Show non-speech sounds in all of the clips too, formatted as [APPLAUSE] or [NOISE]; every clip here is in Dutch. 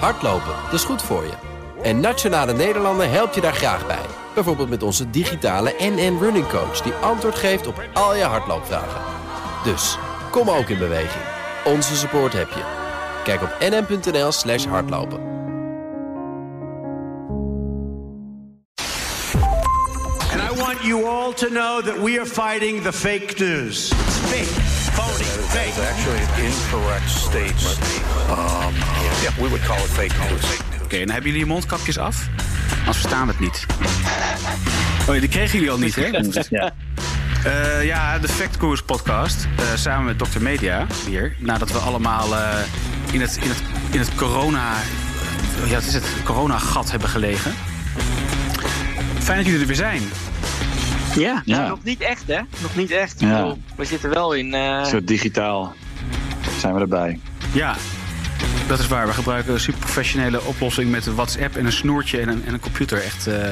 Hardlopen, dat is goed voor je. En Nationale Nederlanden helpt je daar graag bij. Bijvoorbeeld met onze digitale NN Running Coach... die antwoord geeft op al je hardloopvragen. Dus, kom ook in beweging. Onze support heb je. Kijk op nn.nl slash hardlopen. And I want you all we are fake news. Fake, phony, fake. Actually an incorrect statement. Um, yeah, we would call it fake news. Oké, en hebben jullie je mondkapjes af? Anders verstaan we het niet. Oh die kregen jullie al niet, hè? [LAUGHS] Ja. Eh, ja, de Factkoers podcast. eh, samen met Dr. Media hier. Nadat we allemaal eh, in, het, in, het, in het corona... Ja, het is het corona-gat hebben gelegen. Fijn dat jullie er weer zijn. Ja, Ja. nou, nog niet echt, hè? Nog niet echt. Ja. bedoel, we zitten wel in. eh, Zo digitaal zijn we erbij. Ja, dat is waar. We gebruiken een super professionele oplossing met een WhatsApp en een snoertje en een, en een computer. Echt, eh,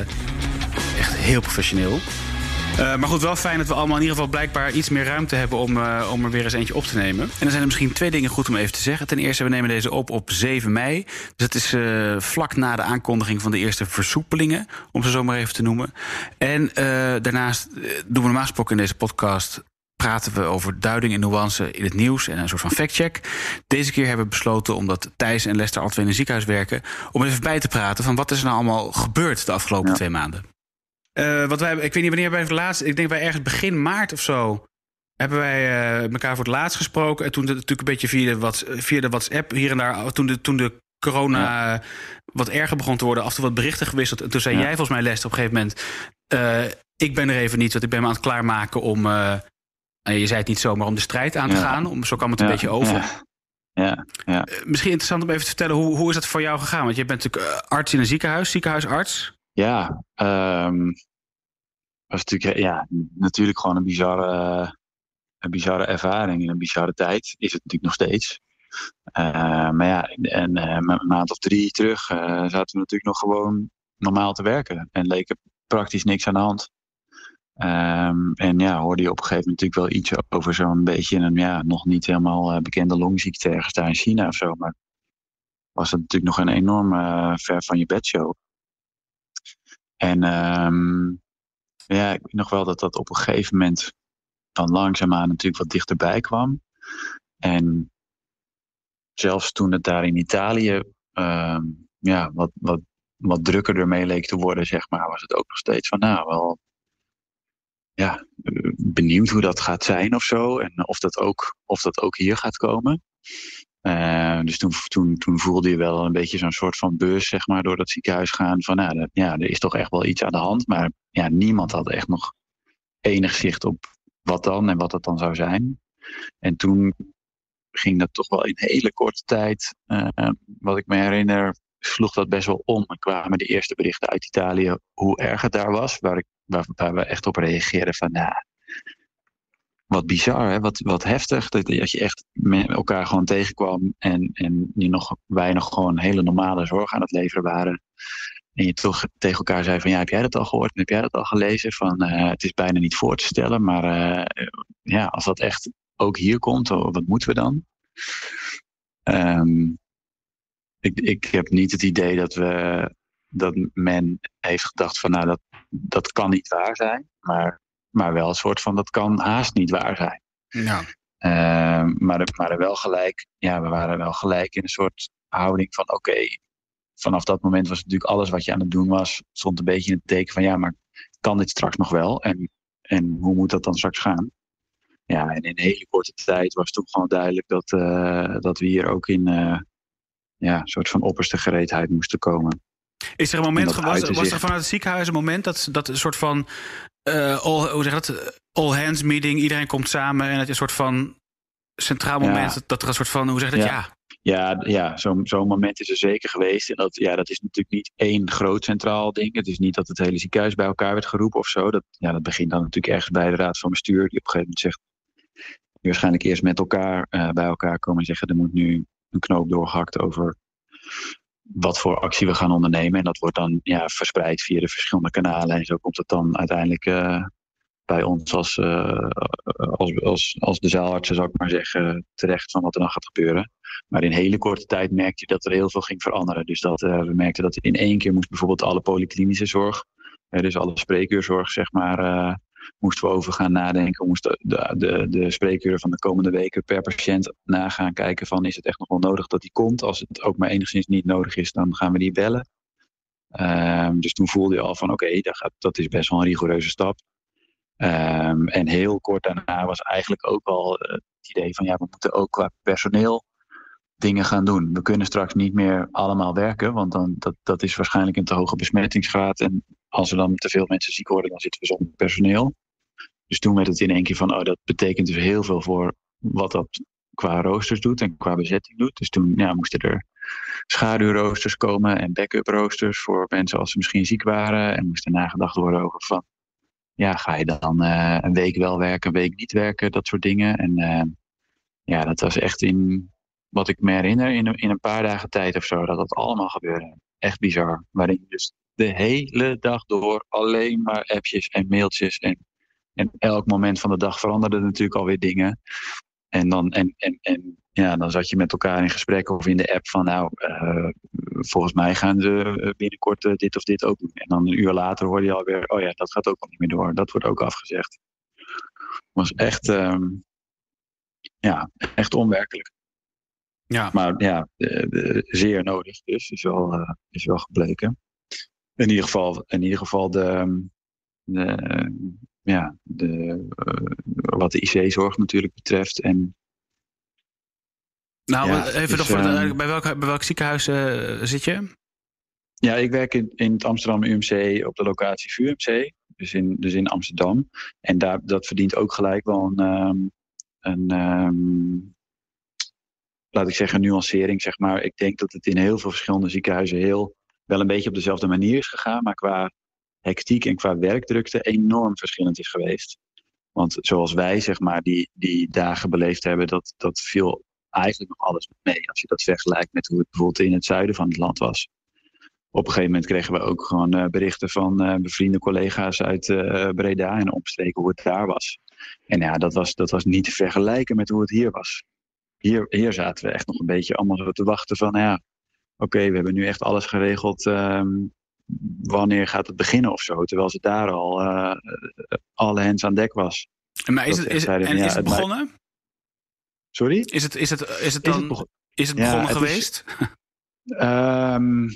echt heel professioneel. Eh, maar goed, wel fijn dat we allemaal in ieder geval blijkbaar iets meer ruimte hebben om, eh, om er weer eens eentje op te nemen. En dan zijn er misschien twee dingen goed om even te zeggen. Ten eerste, we nemen deze op op 7 mei. Dus dat is eh, vlak na de aankondiging van de eerste versoepelingen, om ze zo maar even te noemen. En daarnaast doen we normaal gesproken in deze podcast praten we over duiding en nuance in het nieuws en een soort van factcheck. Deze keer hebben we besloten, omdat Thijs en Lester altijd in een ziekenhuis werken, om even bij te praten van wat is er nou allemaal gebeurd de afgelopen Ja. twee maanden. Wat wij, ik weet niet wanneer wij voor het laatst, ik denk bij ergens begin maart of zo, hebben wij eh, elkaar voor het laatst gesproken. En toen de- natuurlijk een beetje via de, Whats- via de WhatsApp hier en daar, toen de, toen de corona eh, wat erger begon te worden, af en toe wat berichten gewisseld. En toen zei Ja. jij volgens mij, Lester, op een gegeven moment, ik ben er even niet, want ik ben me aan het klaarmaken om... je zei het niet zomaar om de strijd aan te Ja. gaan. Om, zo kwam het een beetje over. Ja, ja, Misschien interessant om even te vertellen, hoe, hoe is dat voor jou gegaan? Want je bent natuurlijk arts in een ziekenhuis, ziekenhuisarts. Ja ehm, was natuurlijk ja, natuurlijk gewoon een bizarre, een bizarre ervaring en een bizarre tijd. Is het natuurlijk nog steeds. Eh, maar ja, en eh, een maand of drie terug eh, zaten we natuurlijk nog gewoon normaal te werken. En leek er praktisch niks aan de hand. Ehm, en ja, hoorde je op een gegeven moment natuurlijk wel iets over zo'n beetje een ja, nog niet helemaal eh, bekende longziekte ergens daar in China of zo. Maar was het natuurlijk nog een enorm eh, ver van je bedshow. En ehm, ja, ik weet nog wel dat dat op een gegeven moment dan langzaamaan natuurlijk wat dichterbij kwam. En zelfs toen het daar in Italië ehm, ja, wat, wat, wat drukker ermee leek te worden, zeg maar, was het ook nog steeds van, nou, wel ja, eh, benieuwd hoe dat gaat zijn of zo. En of dat ook, of dat ook hier gaat komen. Eh, dus toen, toen, toen voelde je wel een beetje zo'n soort van beurs, zeg maar, door dat ziekenhuis gaan. Van, nou, dat, ja, er is toch echt wel iets aan de hand. Maar ja, niemand had echt nog enig zicht op wat dan en wat dat dan zou zijn. En toen ging dat toch wel in hele korte tijd, eh, wat ik me herinner, sloeg dat best wel om. En kwamen de eerste berichten uit Italië hoe erg het daar was, waar, ik, waar, waar we echt op reageerden van, nou, wat bizar, hè? Wat, wat heftig. Dat, dat je echt elkaar gewoon tegenkwam en, en je nog weinig gewoon hele normale zorg aan het leveren waren. En je toch tegen elkaar zei van ja, heb jij dat al gehoord? Heb jij dat al gelezen? Van eh, het is bijna niet voor te stellen, maar eh, ja, als dat echt ook hier komt, oh, wat moeten we dan? Ehm, ik, ik heb niet het idee dat we dat men heeft gedacht van nou dat, dat kan niet waar zijn, maar, maar wel een soort van dat kan haast niet waar zijn. Ja. Ehm, maar, maar er wel gelijk, ja, we waren wel gelijk in een soort houding van oké, vanaf dat moment was natuurlijk alles wat je aan het doen was, stond een beetje in het teken van ja, maar kan dit straks nog wel? En, en hoe moet dat dan straks gaan? Ja, en in een hele korte tijd was toen gewoon duidelijk dat, eh, dat we hier ook in eh, ja, een soort van opperste gereedheid moesten komen. Is er een moment, was, was er vanuit het ziekenhuis een moment dat, dat een soort van eh, all, hoe zeg je dat? all hands meeting, iedereen komt samen en het is een soort van centraal Ja. moment dat, dat er een soort van, hoe zeg je dat? Ja. Ja. Ja, ja zo'n moment is er zeker geweest. En dat, ja, dat is natuurlijk niet één groot centraal ding. Het is niet dat het hele ziekenhuis bij elkaar werd geroepen of zo. Dat, ja, dat begint dan natuurlijk ergens bij de raad van bestuur. Die op een gegeven moment zegt, die waarschijnlijk eerst met elkaar eh, bij elkaar komen en zeggen, er moet nu een knoop doorgehakt over wat voor actie we gaan ondernemen. En dat wordt dan ja, verspreid via de verschillende kanalen. En zo komt het dan uiteindelijk eh, bij ons als, uh, als, als, als de zaalartsen, zou ik maar zeggen, terecht van wat er dan gaat gebeuren. Maar in hele korte tijd merkte je dat er heel veel ging veranderen. Dus dat uh, we merkten dat in één keer moest bijvoorbeeld alle polyklinische zorg, dus alle spreekuurzorg, zeg maar, moesten we over gaan nadenken. We moesten de, de, de spreekuren van de komende weken per patiënt nagaan kijken van is het echt nog wel nodig dat die komt. Als het ook maar enigszins niet nodig is, dan gaan we die bellen. Um, dus toen voelde je al van oké, dat, dat is best wel een rigoureuze stap. Um, en heel kort daarna was eigenlijk ook al het idee van ja, we moeten ook qua personeel dingen gaan doen. We kunnen straks niet meer allemaal werken, want dan, dat, dat is waarschijnlijk een te hoge besmettingsgraad. En als er dan te veel mensen ziek worden, dan zitten we zonder personeel. Dus toen werd het in één keer van, oh, dat betekent dus heel veel voor wat dat qua roosters doet en qua bezetting doet. Dus toen ja, moesten er schaduwroosters komen en backup roosters voor mensen als ze misschien ziek waren. En moest er nagedacht worden over van, ja, ga je dan uh, een week wel werken, een week niet werken, dat soort dingen. En uh, ja, dat was echt in, wat ik me herinner, in, in een paar dagen tijd of zo, dat dat allemaal gebeurde. Echt bizar. Waarin je dus de hele dag door alleen maar appjes en mailtjes en, en elk moment van de dag veranderden natuurlijk alweer dingen. En dan, en, en, en ja, dan zat je met elkaar in gesprek of in de app van nou, uh, volgens mij gaan ze binnenkort uh, dit of dit ook doen. En dan een uur later hoorde je alweer, oh ja, dat gaat ook al niet meer door. Dat wordt ook afgezegd. Was echt, um, ja, echt onwerkelijk. Ja. Maar ja, de, de, zeer nodig dus, is wel, uh, is wel gebleken. In ieder geval, in ieder geval de, de ja, de, wat de IC-zorg natuurlijk betreft. En nou, ja, even nog voor de, bij, welk, bij welk ziekenhuis uh, zit je? Ja, ik werk in, in het Amsterdam UMC op de locatie VUMC, dus in, dus in Amsterdam. En daar, dat verdient ook gelijk wel een, um, een um, laat ik zeggen, nuancering. Zeg maar. Ik denk dat het in heel veel verschillende ziekenhuizen heel, wel een beetje op dezelfde manier is gegaan, maar qua hectiek en qua werkdrukte enorm verschillend is geweest. Want zoals wij zeg maar die, die dagen beleefd hebben, dat, dat viel eigenlijk nog alles mee. Als je dat vergelijkt met hoe het bijvoorbeeld in het zuiden van het land was. Op een gegeven moment kregen we ook gewoon uh, berichten van uh, bevriende collega's uit uh, Breda en omstreken hoe het daar was. En ja, dat was, dat was niet te vergelijken met hoe het hier was. Hier, hier zaten we echt nog een beetje allemaal zo te wachten van, ja, oké, okay, we hebben nu echt alles geregeld. Um, wanneer gaat het beginnen of zo? Terwijl ze daar al alle hens aan dek was. Maar is het, is, en ja, is het begonnen? Sorry? Is het, is het, is het dan is het, begon is het begonnen ja, het geweest? Is, [LAUGHS] um,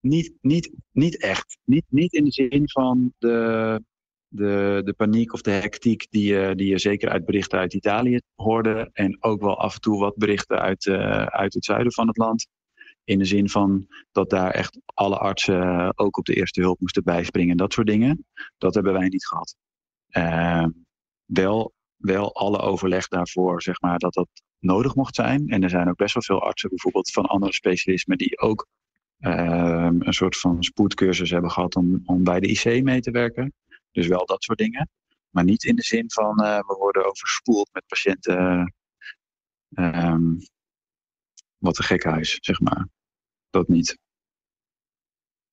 niet, niet, niet echt. Niet, niet in de zin van de, de, de paniek of de hectiek die, uh, die je zeker uit berichten uit Italië hoorde. En ook wel af en toe wat berichten uit, uh, uit het zuiden van het land. In de zin van dat daar echt alle artsen ook op de eerste hulp moesten bijspringen. Dat soort dingen. Dat hebben wij niet gehad. Uh, wel wel alle overleg daarvoor, zeg maar, dat dat nodig mocht zijn. En er zijn ook best wel veel artsen, bijvoorbeeld van andere specialismen, die ook uh, een soort van spoedcursus hebben gehad om, om bij de IC mee te werken. Dus wel dat soort dingen. Maar niet in de zin van uh, we worden overspoeld met patiënten. Uh, wat een gekhuis, zeg maar. Dat niet.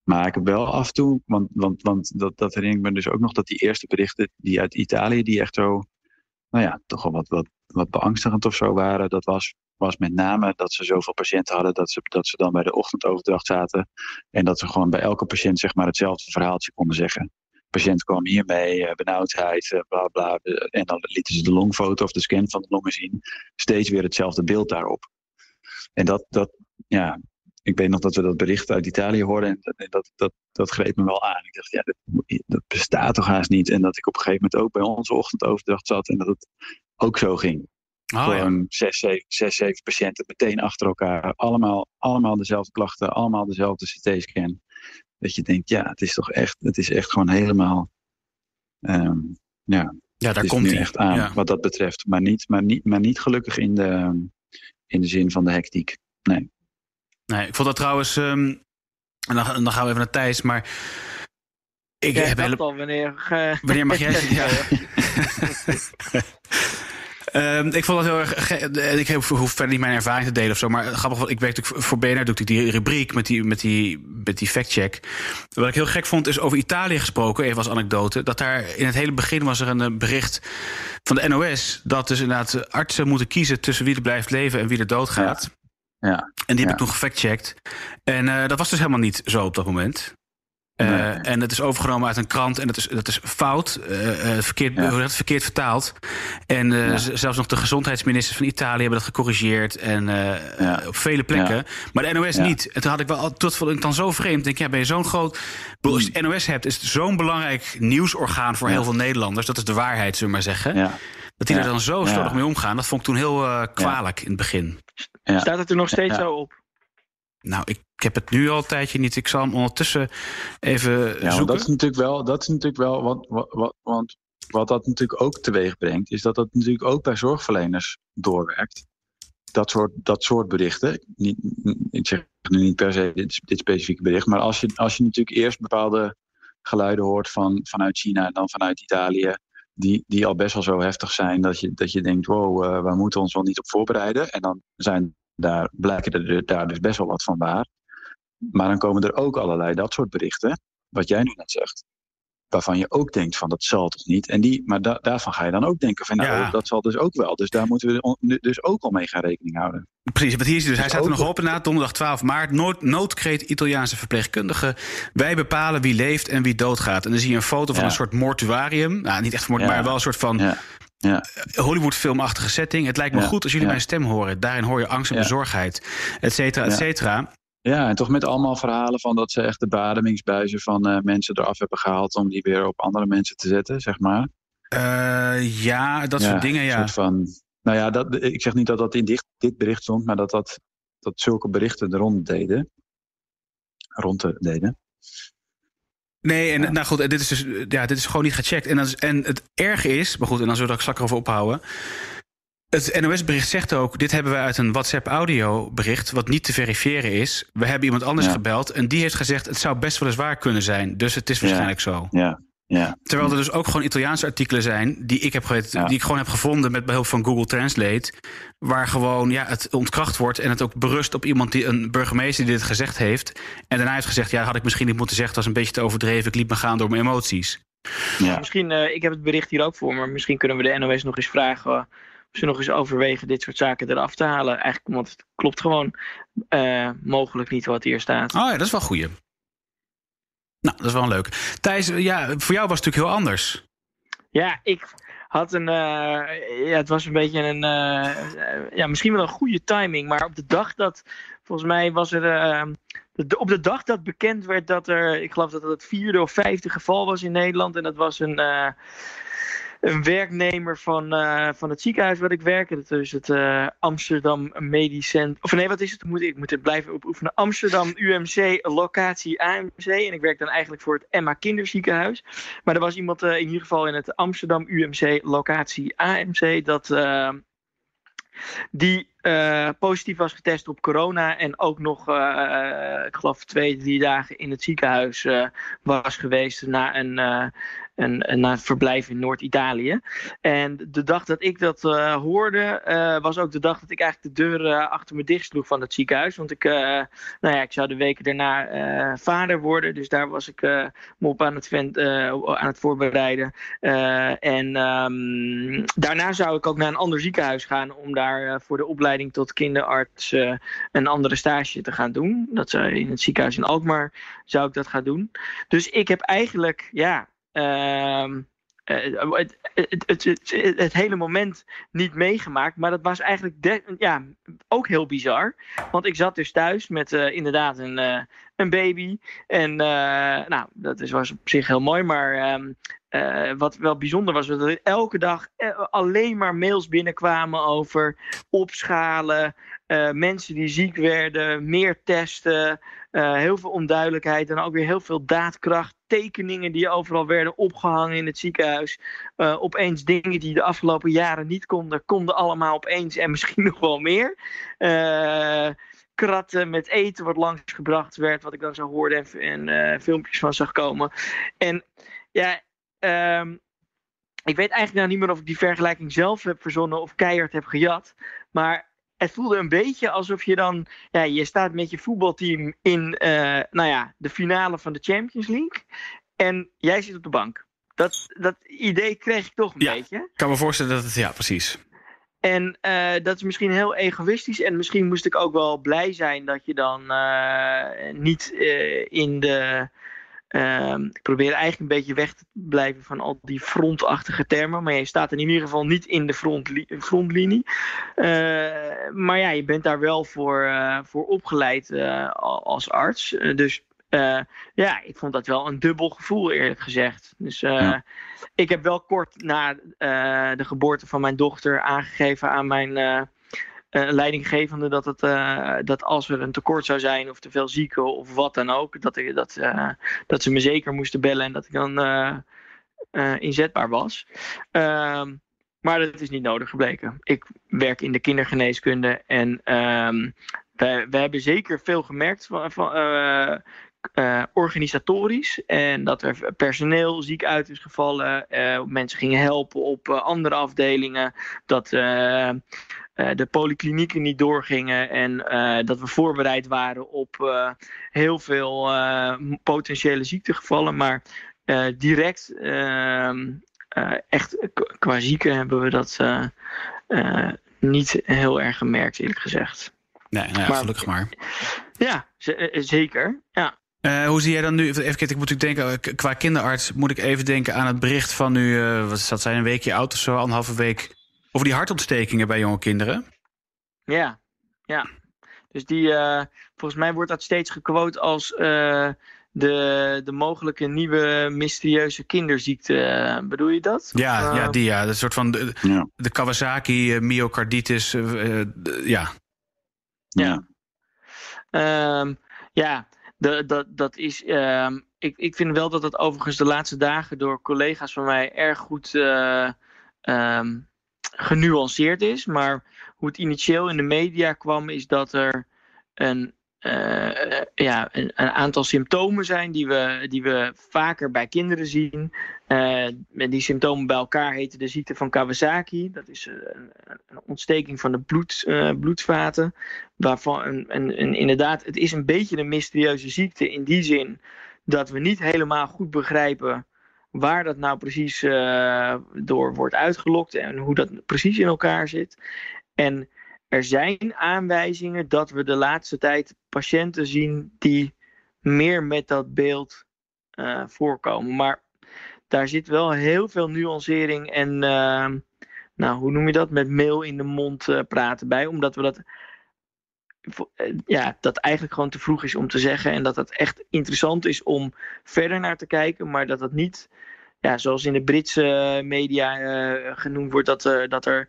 Maar ik heb wel af en toe, want, want, want dat, dat herinner ik me dus ook nog, dat die eerste berichten die uit Italië, die echt zo nou ja, toch wel wat, wat, wat beangstigend of zo waren. Dat was, was met name dat ze zoveel patiënten hadden dat ze, dat ze dan bij de ochtendoverdracht zaten. En dat ze gewoon bij elke patiënt zeg maar hetzelfde verhaaltje konden zeggen. De patiënt kwam hiermee, uh, benauwdheid, uh, bla bla. En dan lieten ze de longfoto of de scan van de longen zien. Steeds weer hetzelfde beeld daarop. En dat, dat, ja, ik weet nog dat we dat bericht uit Italië hoorden en dat, dat, dat, dat greep me wel aan. Ik dacht, ja, dat, dat, bestaat toch haast niet. En dat ik op een gegeven moment ook bij onze ochtendoverdracht zat en dat het ook zo ging. Oh, Gewoon ja. zes, zeven, zes, zeven patiënten meteen achter elkaar. Allemaal, allemaal dezelfde klachten, allemaal dezelfde CT-scan. Dat je denkt, ja, het is toch echt, het is echt gewoon helemaal, um, ja, ja, daar het komt nu hij. echt aan Ja. wat dat betreft. Maar niet, maar niet, maar niet gelukkig in de, in de zin van de hectiek. Nee. Nee, ik vond dat trouwens. ehm, en dan, dan gaan we even naar Thijs, maar. Ik heb hele, al wanneer. eh, Wanneer mag jij? [LAUGHS] Ja. [LAUGHS] [LAUGHS] Ehm, ik vond dat heel erg. en Ik hoef verder niet mijn ervaring te delen of zo. Maar grappig, ik werk natuurlijk voor BNR. Doe ik die rubriek met die, met die, met die fact-check. Wat ik heel gek vond, is over Italië gesproken. Even als anekdote. Dat daar in het hele begin was er een eh, bericht van de NOS. Dat dus inderdaad eh, artsen moeten kiezen tussen wie er blijft leven en wie er doodgaat. Ja, En die heb Ja. ik toen gefactcheckt. En eh, dat was dus helemaal niet zo op dat moment. Eh, Nee. En het is overgenomen uit een krant en dat is, dat is fout, eh, eh, verkeerd, Ja. verkeerd vertaald. En eh, Ja. zelfs nog de gezondheidsministers van Italië hebben dat gecorrigeerd. En Ja. op vele plekken. Ja. Maar de NOS Ja. niet. En toen had ik wel, al- dat vond ik dan zo vreemd. Ik denk, ja, ben je zo'n groot. Ik bedoel, Als je het NOS hebt, is het zo'n belangrijk nieuwsorgaan voor Ja. heel veel Nederlanders. Dat is de waarheid, zullen we maar zeggen. ja, Dat die Ja. er dan zo Ja. slordig mee omgaan, dat vond ik toen heel eh, kwalijk in het begin. ja. Staat het er nog steeds Ja. zo op? Nou, ik, ik heb het nu al een tijdje niet. Ik zal hem ondertussen even Ja, zoeken. dat is natuurlijk wel, dat is natuurlijk wel wat, wat, wat, want wat dat natuurlijk ook teweeg brengt, is dat dat natuurlijk ook bij zorgverleners doorwerkt. Dat soort, dat soort berichten. Niet, ik zeg nu niet per se dit, dit specifieke bericht, maar als je, als je natuurlijk eerst bepaalde geluiden hoort van, vanuit China en dan vanuit Italië, die, die al best wel zo heftig zijn dat je, dat je denkt, wow, eh, we moeten ons wel niet op voorbereiden. En dan zijn daar, blijken er daar dus best wel wat van waar. Maar dan komen er ook allerlei dat soort berichten, wat jij nu net zegt. Waarvan je ook denkt van dat zal toch niet. En die, maar da- daarvan ga je dan ook denken van nou, Ja. dat zal dus ook wel. Dus daar moeten we dus ook al mee gaan rekening houden. Precies, want hier is hij dus. Hij Dus staat er nog op inderdaad, donderdag 12 maart. Nood, noodkreet Italiaanse verpleegkundigen. Wij bepalen wie leeft en wie doodgaat. En dan zie je een foto van Ja. een soort mortuarium. Nou, niet echt mort, Ja. maar wel een soort van Ja. Ja. Hollywood-filmachtige setting. Het lijkt me Ja. goed als jullie Ja. mijn stem horen. Daarin hoor je angst en bezorgdheid, et cetera, et cetera. Ja, en toch met allemaal verhalen van dat ze echt de beademingsbuizen van eh, mensen eraf hebben gehaald om die weer op andere mensen te zetten, zeg maar. Eh, ja, dat Ja, soort dingen, ja. soort van, nou ja, dat, ik zeg niet dat dat in dit, dit bericht stond, maar dat, dat, dat zulke berichten er rond deden. Rond de- deden. Nee, en Ja. nou goed, dit is dus ja, dit is gewoon niet gecheckt. En, en het erge is, maar goed, en dan zullen we er straks over ophouden. Het NOS-bericht zegt ook: dit hebben we uit een WhatsApp-audio-bericht, wat niet te verifiëren is. We hebben iemand anders Ja. gebeld en die heeft gezegd: het zou best wel eens waar kunnen zijn. Dus het is Ja. waarschijnlijk zo. Ja, ja. Terwijl er dus ook gewoon Italiaanse artikelen zijn die ik, heb, geweten- Ja. die ik gewoon heb gevonden met behulp van Google Translate. Waar gewoon ja, het ontkracht wordt en het ook berust op iemand die een burgemeester die dit gezegd heeft. En daarna heeft gezegd: ja, dat had ik misschien niet moeten zeggen, dat was een beetje te overdreven. Ik liet me gaan door mijn emoties. ja. Misschien, eh, ik heb het bericht hier ook voor, maar misschien kunnen we de NOS nog eens vragen ze nog eens overwegen dit soort zaken eraf te halen. Eigenlijk, want het klopt gewoon eh, mogelijk niet wat hier staat. Oh ja, dat is wel goeie. Nou, dat is wel een leuke. Thijs, ja, voor jou was het natuurlijk heel anders. Ja, ik had een. eh, ja, het was een beetje een. eh, ja, misschien wel een goede timing. Maar op de dag dat. Volgens mij was er. eh, de- op de dag dat bekend werd dat er. Ik geloof dat het het vierde of vijfde geval was in Nederland. En dat was een. Een werknemer van, eh, van het ziekenhuis waar ik werk. Dat is het eh, Amsterdam Medisch. Of nee, wat is het? Moet ik, moet het blijven oefenen. Amsterdam UMC locatie AMC. En ik werk dan eigenlijk voor het Emma Kinderziekenhuis. Maar er was iemand eh, in ieder geval in het Amsterdam UMC locatie AMC dat die positief was getest op corona en ook nog, ik geloof twee, drie dagen in het ziekenhuis was geweest na een, een, na verblijf in Noord-Italië. En de dag dat ik dat eh, hoorde, eh, was ook de dag dat ik eigenlijk de deur eh, achter me dicht sloeg van het ziekenhuis. Want ik, nou ja, ik zou de weken daarna vader worden, dus daar was ik me op aan het, aan het voorbereiden. En ehm, daarna zou ik ook naar een ander ziekenhuis gaan om daar voor de opleiding tot kinderarts een andere stage te gaan doen. Dat in het ziekenhuis in Alkmaar zou ik dat gaan doen. Dus ik heb eigenlijk, ja. Ehm, eh, het, het, hele moment niet meegemaakt. Maar dat was eigenlijk ja, ook heel bizar. Want ik zat dus thuis met eh, inderdaad een, eh, een baby. En eh, nou, dat is, was op zich heel mooi. Maar ehm, eh, wat wel bijzonder was, was dat er elke dag eh, alleen maar mails binnenkwamen over opschalen. eh, mensen die ziek werden, meer testen. eh, heel veel onduidelijkheid en ook weer heel veel daadkracht. Tekeningen die overal werden opgehangen in het ziekenhuis. Eh, opeens dingen die de afgelopen jaren niet konden, konden allemaal opeens en misschien [LAUGHS] nog wel meer. Eh, kratten met eten wat langsgebracht werd, wat ik dan zo hoorde en, eh, filmpjes van zag komen. En ja, ehm, ik weet eigenlijk nou niet meer of ik die vergelijking zelf heb verzonnen of keihard heb gejat. Maar het voelde een beetje alsof je dan, ja, je staat met je voetbalteam in, uh, nou ja, de finale van de Champions League. En jij zit op de bank. Dat, dat idee kreeg ik toch een ja, beetje. Ik kan me voorstellen dat het, ja, precies. En uh, dat is misschien heel egoïstisch. En misschien moest ik ook wel blij zijn dat je dan uh, niet in de Um, ik probeer eigenlijk een beetje weg te blijven van al die frontachtige termen. Maar je staat in ieder geval niet in de frontli frontlinie. Uh, maar ja, je bent daar wel voor, uh, voor opgeleid uh, als arts. dus ja, ik vond dat wel een dubbel gevoel eerlijk gezegd. Dus ja. ik heb wel kort na de geboorte van mijn dochter aangegeven aan mijn uh, leidinggevende dat, het, uh, dat als er een tekort zou zijn of te veel zieken of wat dan ook, dat, ik, dat, uh, dat ze me zeker moesten bellen en dat ik dan inzetbaar was. Ehm, maar dat is niet nodig gebleken. Ik werk in de kindergeneeskunde en um, we, hebben zeker veel gemerkt van, van organisatorisch. En dat er personeel ziek uit is gevallen. Mensen gingen helpen op andere afdelingen. Dat de polyklinieken niet doorgingen. En dat we voorbereid waren op heel veel potentiële ziektegevallen. Maar direct, ehm, echt qua zieken, hebben we dat niet heel erg gemerkt, eerlijk gezegd. Nee, nou ja, maar, gelukkig maar. Ja, zeker. Ja. Hoe zie jij dan nu? Even kijken, ik moet natuurlijk denken, qua kinderarts moet ik even denken aan het bericht van nu, wat dat zijn, een weekje oud of zo, anderhalve week, over die hartontstekingen bij jonge kinderen. Ja, ja. Dus die, uh, volgens mij wordt dat steeds gequote als de, de mogelijke nieuwe mysterieuze kinderziekte. bedoel je dat? Ja, ja die ja. De soort van de, ja. de Kawasaki myocarditis. ja. Ja. Um, ja, de, dat, dat is. Uh, ik, ik vind wel dat het overigens de laatste dagen door collega's van mij erg goed uh, um, genuanceerd is. Maar hoe het initieel in de media kwam, is dat er een uh, ja, een, een, aantal symptomen zijn die we, die we vaker bij kinderen zien. Uh, die symptomen bij elkaar heten de ziekte van Kawasaki. Dat is een, een ontsteking van de bloed, bloedvaten. Waarvan, en, en, en, inderdaad, het is een beetje een mysterieuze ziekte in die zin dat we niet helemaal goed begrijpen waar dat nou precies door wordt uitgelokt en hoe dat precies in elkaar zit. En er zijn aanwijzingen dat we de laatste tijd patiënten zien die meer met dat beeld uh, voorkomen. Maar daar zit wel heel veel nuancering en, uh, nou, hoe noem je dat, met mail in de mond praten bij. Omdat we dat, ja, dat eigenlijk gewoon te vroeg is om te zeggen. En dat het echt interessant is om verder naar te kijken, maar dat dat niet, ja, zoals in de Britse media genoemd wordt, dat, dat er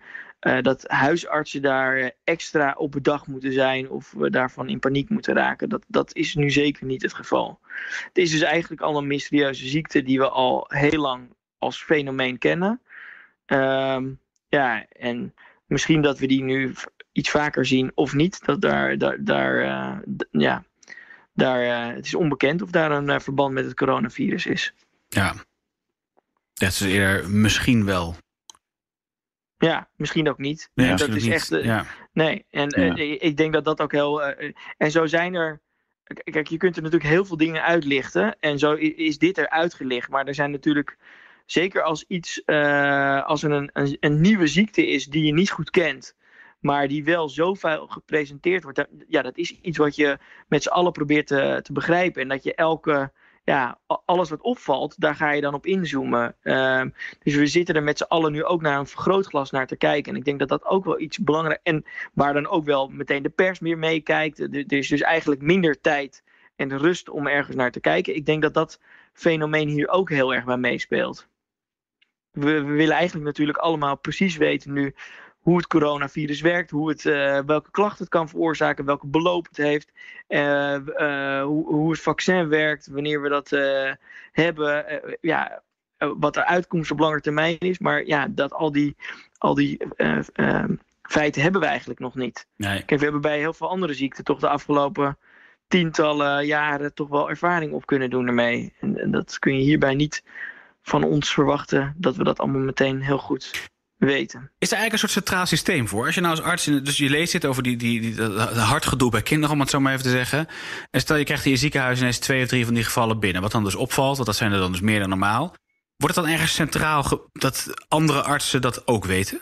dat huisartsen daar extra op bedacht moeten zijn of we daarvan in paniek moeten raken. Dat, dat is nu zeker niet het geval. Het is dus eigenlijk al een mysterieuze ziekte die we al heel lang als fenomeen kennen. Um, ja, en misschien dat we die nu iets vaker zien of niet. Dat daar, daar, daar uh, ja, daar, uh, het is onbekend of daar een verband met het coronavirus is. Ja, dat is eerder misschien wel. Ja, misschien ook niet. Nee, dat is niet. echt. Ja. Nee, en ja. ik denk dat dat ook heel. En zo zijn er. Kijk, je kunt er natuurlijk heel veel dingen uitlichten. En zo is dit er uitgelicht. Maar er zijn natuurlijk. Zeker als iets. als er een, een, een, nieuwe ziekte is die je niet goed kent. Maar die wel zo veel gepresenteerd wordt. Ja, dat is iets wat je met z'n allen probeert te, te begrijpen. En dat je elke ja, alles wat opvalt, daar ga je dan op inzoomen. Uh, dus we zitten er met z'n allen nu ook naar een vergrootglas naar te kijken. En ik denk dat dat ook wel iets belangrijk En waar dan ook wel meteen de pers meer meekijkt. Er is dus eigenlijk minder tijd en rust om ergens naar te kijken. Ik denk dat dat fenomeen hier ook heel erg bij meespeelt. We willen eigenlijk natuurlijk allemaal precies weten nu hoe het coronavirus werkt, hoe het, uh, welke klachten het kan veroorzaken, welke beloop het heeft, uh, uh, hoe, hoe, het vaccin werkt, wanneer we dat hebben, ja, wat de uitkomst op lange termijn is. Maar ja, dat al die, al die feiten hebben we eigenlijk nog niet. Nee. Kijk, we hebben bij heel veel andere ziekten toch de afgelopen tientallen jaren toch wel ervaring op kunnen doen ermee. En, en dat kun je hierbij niet van ons verwachten dat we dat allemaal meteen heel goed weten. Is er eigenlijk een soort centraal systeem voor? Als je nou als arts, dus je leest dit over die, die, die, dat hartgedoe bij kinderen, om het zo maar even te zeggen. En stel je krijgt in je ziekenhuis ineens twee of drie van die gevallen binnen. Wat dan dus opvalt, want dat zijn er dan dus meer dan normaal. Wordt het dan ergens centraal dat andere artsen dat ook weten?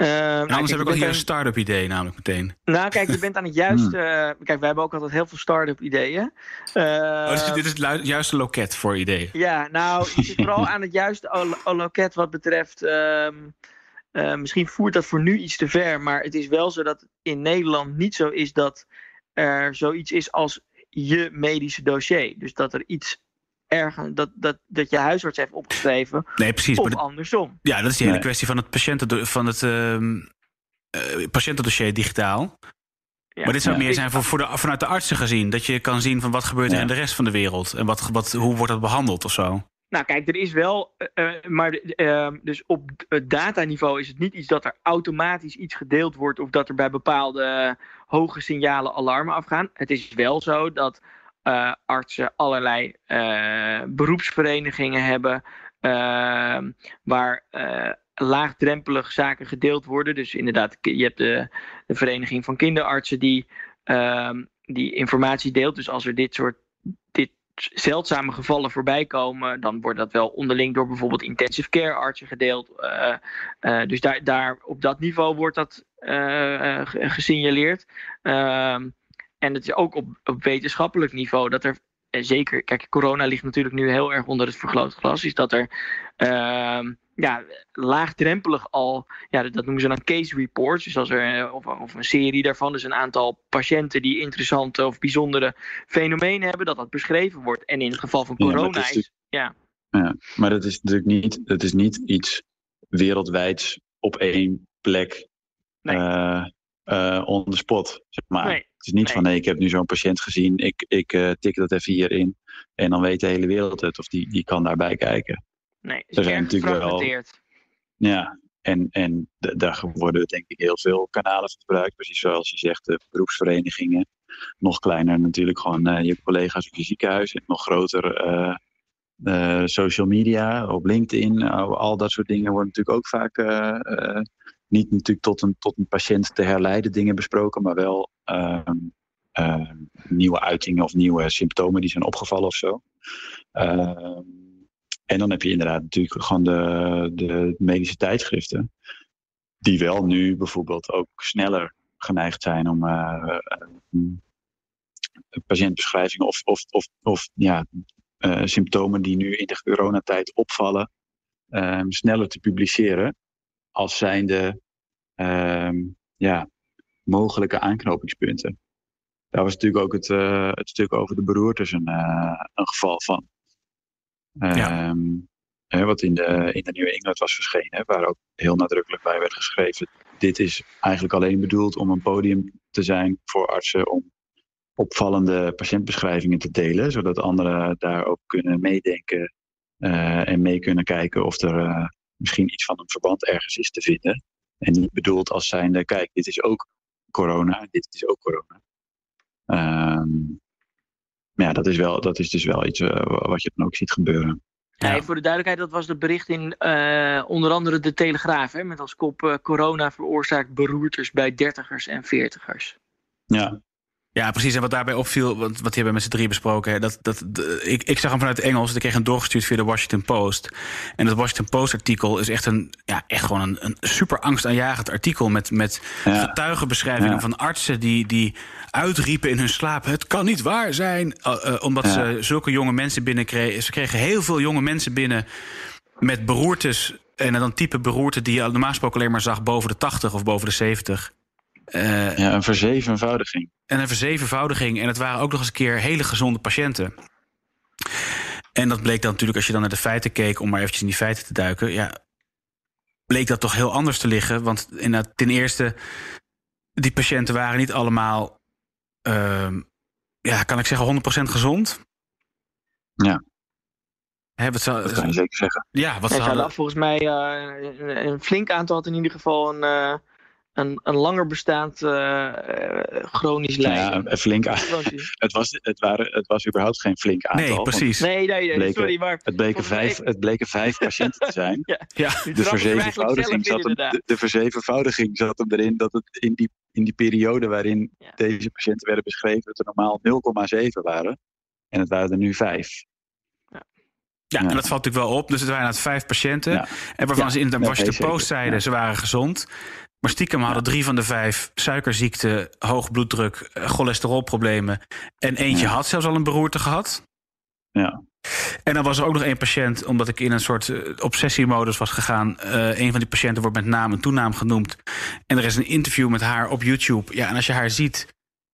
Uh, anders kijk, heb ik ook hier een start-up idee namelijk meteen. Nou kijk, je bent aan het [LAUGHS] juiste... Hmm. kijk, wij hebben ook altijd heel veel start-up ideeën. Uh, oh, dus dit is het juiste loket voor ideeën? Ja, nou, je zit vooral [LAUGHS] aan het juiste loket wat betreft... Uh, misschien voert dat voor nu iets te ver, maar het is wel zo dat in Nederland niet zo is dat er zoiets is als je medische dossier. Dus dat er iets ergens dat, dat, dat je huisarts heeft opgeschreven. Nee, precies. Of andersom. Ja, dat is die hele kwestie van het, patiënten, van het uh, patiëntendossier digitaal. Ja, maar dit zou meer zijn voor, voor de, vanuit de artsen gezien. Dat je kan zien van wat gebeurt er in de rest van de wereld. En wat, wat, hoe wordt dat behandeld of zo. Nou, kijk, er is wel, uh, maar uh, dus op het dataniveau is het niet iets dat er automatisch iets gedeeld wordt of dat er bij bepaalde hoge signalen alarmen afgaan. Het is wel zo dat uh, artsen allerlei uh, beroepsverenigingen hebben. Uh, waar laagdrempelig zaken gedeeld worden. Dus inderdaad, je hebt de, de Vereniging van Kinderartsen die, ehm, die informatie deelt. Dus als er dit soort dit zeldzame gevallen voorbij komen, dan wordt dat wel onderling door bijvoorbeeld intensive care artsen gedeeld. dus daar, daar, op dat niveau wordt dat gesignaleerd. Ehm, en het is ook op, op wetenschappelijk niveau dat er en zeker, kijk, corona ligt natuurlijk nu heel erg onder het vergrootglas. Is dat er uh, ja, laagdrempelig al, ja, dat noemen ze dan case reports. Dus als er, eh, of, of een serie daarvan, dus een aantal patiënten die interessante of bijzondere fenomenen hebben, dat dat beschreven wordt. En in het geval van corona ja, is. Ja. ja, maar dat is natuurlijk niet, dat is niet iets wereldwijds op één plek. Nee. Uh, uh, on the spot. Zeg maar. Nee. Het is niet van nee, ik heb nu zo'n patiënt gezien, ik, ik uh, tik dat even hierin. En dan weet de hele wereld het, of die, die kan daarbij kijken. Nee, er zijn natuurlijk wel. Ja, en, en daar worden denk ik heel veel kanalen gebruikt. Precies zoals je zegt, de beroepsverenigingen. Nog kleiner natuurlijk gewoon uh, je collega's op je ziekenhuis. En nog groter uh, social media, op LinkedIn. al dat soort dingen worden natuurlijk ook vaak niet natuurlijk tot een, tot een patiënt te herleiden dingen besproken, maar wel uh, uh, nieuwe uitingen of nieuwe symptomen die zijn opgevallen of zo. Uh, en dan heb je inderdaad natuurlijk gewoon de, de medische tijdschriften, die wel nu bijvoorbeeld ook sneller geneigd zijn om uh, patiëntbeschrijvingen of, of, of, of ja, symptomen die nu in de coronatijd opvallen, ehm, sneller te publiceren als zijnde uh, ja, mogelijke aanknopingspunten. Daar was natuurlijk ook het, uh, het stuk over de beroertes een, uh, een geval van. Um, hè, wat in de, in de Nieuwe England was verschenen, waar ook heel nadrukkelijk bij werd geschreven. Dit is eigenlijk alleen bedoeld om een podium te zijn voor artsen om opvallende patiëntbeschrijvingen te delen, zodat anderen daar ook kunnen meedenken uh, en mee kunnen kijken of er misschien iets van een verband ergens is te vinden. En niet bedoeld als zijnde, kijk, dit is ook corona, dit is ook corona. Um, maar ja, dat is, wel, dat is dus wel iets uh, wat je dan ook ziet gebeuren. Ja. voor de duidelijkheid, dat was het bericht in uh, onder andere de Telegraaf. Hè, met als kop uh, corona veroorzaakt beroertes bij dertigers en veertigers. Ja, ja, precies. En wat daarbij opviel, wat, wat die hebben met z'n drie besproken. Dat, dat, ik, ik zag hem vanuit het Engels. Ik kreeg hem doorgestuurd via de Washington Post. En dat Washington Post artikel is echt een, ja, echt gewoon een, een super angstaanjagend artikel. Met, met getuigenbeschrijvingen van artsen die, die uitriepen in hun slaap. Het kan niet waar zijn. Uh, omdat ze zulke jonge mensen binnenkregen. Ze kregen heel veel jonge mensen binnen met beroertes. En dan type beroerte die je normaal gesproken alleen maar zag boven de 80 of boven de 70. Uh, ja, een verzevenvoudiging. En een verzevenvoudiging. En het waren ook nog eens een keer hele gezonde patiënten. En dat bleek dan natuurlijk, als je dan naar de feiten keek, om maar eventjes in die feiten te duiken, ja, bleek dat toch heel anders te liggen. Want ten eerste, die patiënten waren niet allemaal, uh, ja, kan ik zeggen, 100% gezond. Ja. Hè, wat zou, dat kan je zeker zeggen. Ja, wat ze hadden... Volgens mij uh, een flink aantal had in ieder geval een, uh, een, een langer bestaand uh, chronisch lijden. ja, een flink [LAUGHS] het, was, het, waren, het was überhaupt geen flink aantal. Nee, precies. Nee, nee, nee, Bleken- sorry, maar Het bleken, vijf, het bleken vijf [LAUGHS] patiënten te zijn. Ja, De we er eigenlijk verzevenvoudiging, zat hem, de, de verzevenvoudiging zat hem erin dat het in die, in die periode waarin Ja. deze patiënten werden beschreven, dat er normaal 0,7 waren. En het waren er nu vijf. Ja, Ja. en dat valt natuurlijk wel op. Dus het waren inderdaad vijf patiënten. Ja. En waarvan Ja. ze in de Ja, zeker. Post zeiden, Ja. ze waren gezond. Maar stiekem hadden drie van de vijf suikerziekte, hoog bloeddruk, eh, cholesterolproblemen. En eentje had zelfs al een beroerte gehad. Ja. En dan was er ook nog één patiënt, omdat ik in een soort eh, obsessiemodus was gegaan. eh een van die patiënten wordt met naam en toenaam genoemd. En er is een interview met haar op YouTube. Ja, en als je haar ziet,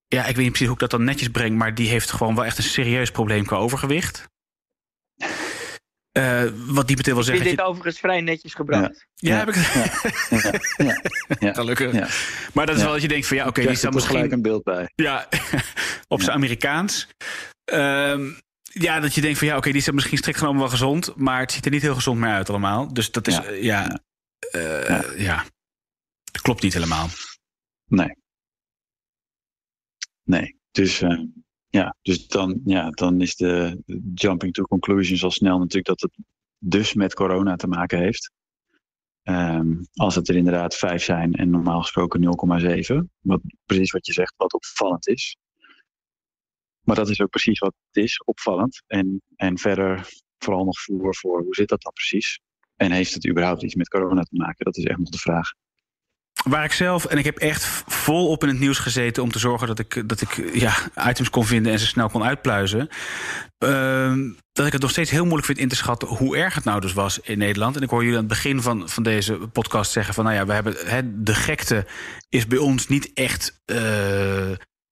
ja, ik weet niet precies hoe ik dat dan netjes breng, maar die heeft gewoon wel echt een serieus probleem qua overgewicht. Eh, wat die meteen wil Ik vind zeggen. dit overigens vrij netjes gebracht. Ja, Ja. heb ik Ja, ja, ja. Gelukkig. [LAUGHS] Ja. Maar dat is Ja. wel dat je denkt van ja, oké, die Krijg staat toch gelijk misschien een beeld bij. ja, [LAUGHS] op zijn Amerikaans. Ehm, ja, dat je denkt van ja, oké, die is misschien strikt genomen wel gezond, maar het ziet er niet heel gezond meer uit allemaal. Dus dat is Ja. eh, ja, ja. ja. Dat klopt niet helemaal. Nee. Nee. Dus, eh, ja, dus dan, ja, dan is de jumping to conclusions al snel natuurlijk dat het dus met corona te maken heeft. Ehm, als het er inderdaad vijf zijn en normaal gesproken 0,7. Wat, precies wat je zegt, wat opvallend is. Maar dat is ook precies wat het is, opvallend. En, en verder vooral nog voor, voor hoe zit dat dan precies? En heeft het überhaupt iets met corona te maken? Dat is echt nog de vraag. Waar ik zelf, en ik heb echt volop in het nieuws gezeten om te zorgen dat ik, dat ik ja, items kon vinden en ze snel kon uitpluizen. Ehm, dat ik het nog steeds heel moeilijk vind in te schatten hoe erg het nou dus was in Nederland. En ik hoor jullie aan het begin van, van deze podcast zeggen van nou ja, we hebben de gekte is bij ons niet echt eh,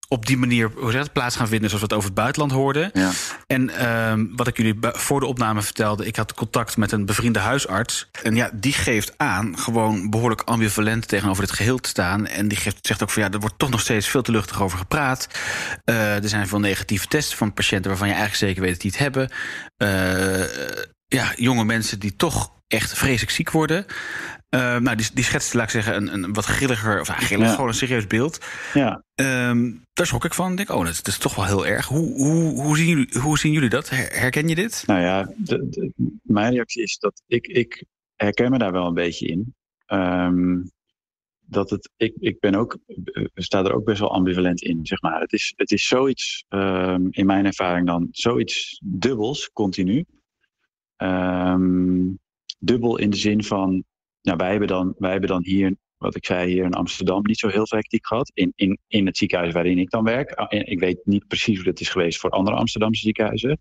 op die manier plaats gaan vinden zoals we het over het buitenland hoorden. Ja. En ehm, wat ik jullie voor de opname vertelde, ik had contact met een bevriende huisarts. En ja, die geeft aan gewoon behoorlijk ambivalent tegenover dit geheel te staan. En die geeft, zegt ook van ja, er wordt toch nog steeds veel te luchtig over gepraat. Eh, er zijn veel negatieve tests van patiënten waarvan je eigenlijk zeker weet dat die het hebben. Eh, ja, jonge mensen die toch echt vreselijk ziek worden. Eh, nou, die, die laat ik zeggen, een, een wat grilliger, of grillig, Ja. gewoon een serieus beeld. Ja, Ehm, daar schrok ik van. Ik denk, oh, dat is, toch wel heel erg. Hoe, hoe, hoe, zien, jullie, hoe zien jullie dat? Her- herken je dit? Nou ja, de, de- mijn reactie is dat ik, ik herken me daar wel een beetje in. Ehm, dat het, ik, ik ben ook, sta er ook best wel ambivalent in, zeg maar. Het is, het is zoiets, ehm, in mijn ervaring dan, zoiets dubbels, continu. Ehm, dubbel in de zin van, nou, wij hebben dan, wij hebben dan hier, wat ik zei, hier in Amsterdam niet zo heel veel hectiek gehad. In, in, in het ziekenhuis waarin ik dan werk. Ah, Ik weet niet precies hoe dat is geweest voor andere Amsterdamse ziekenhuizen.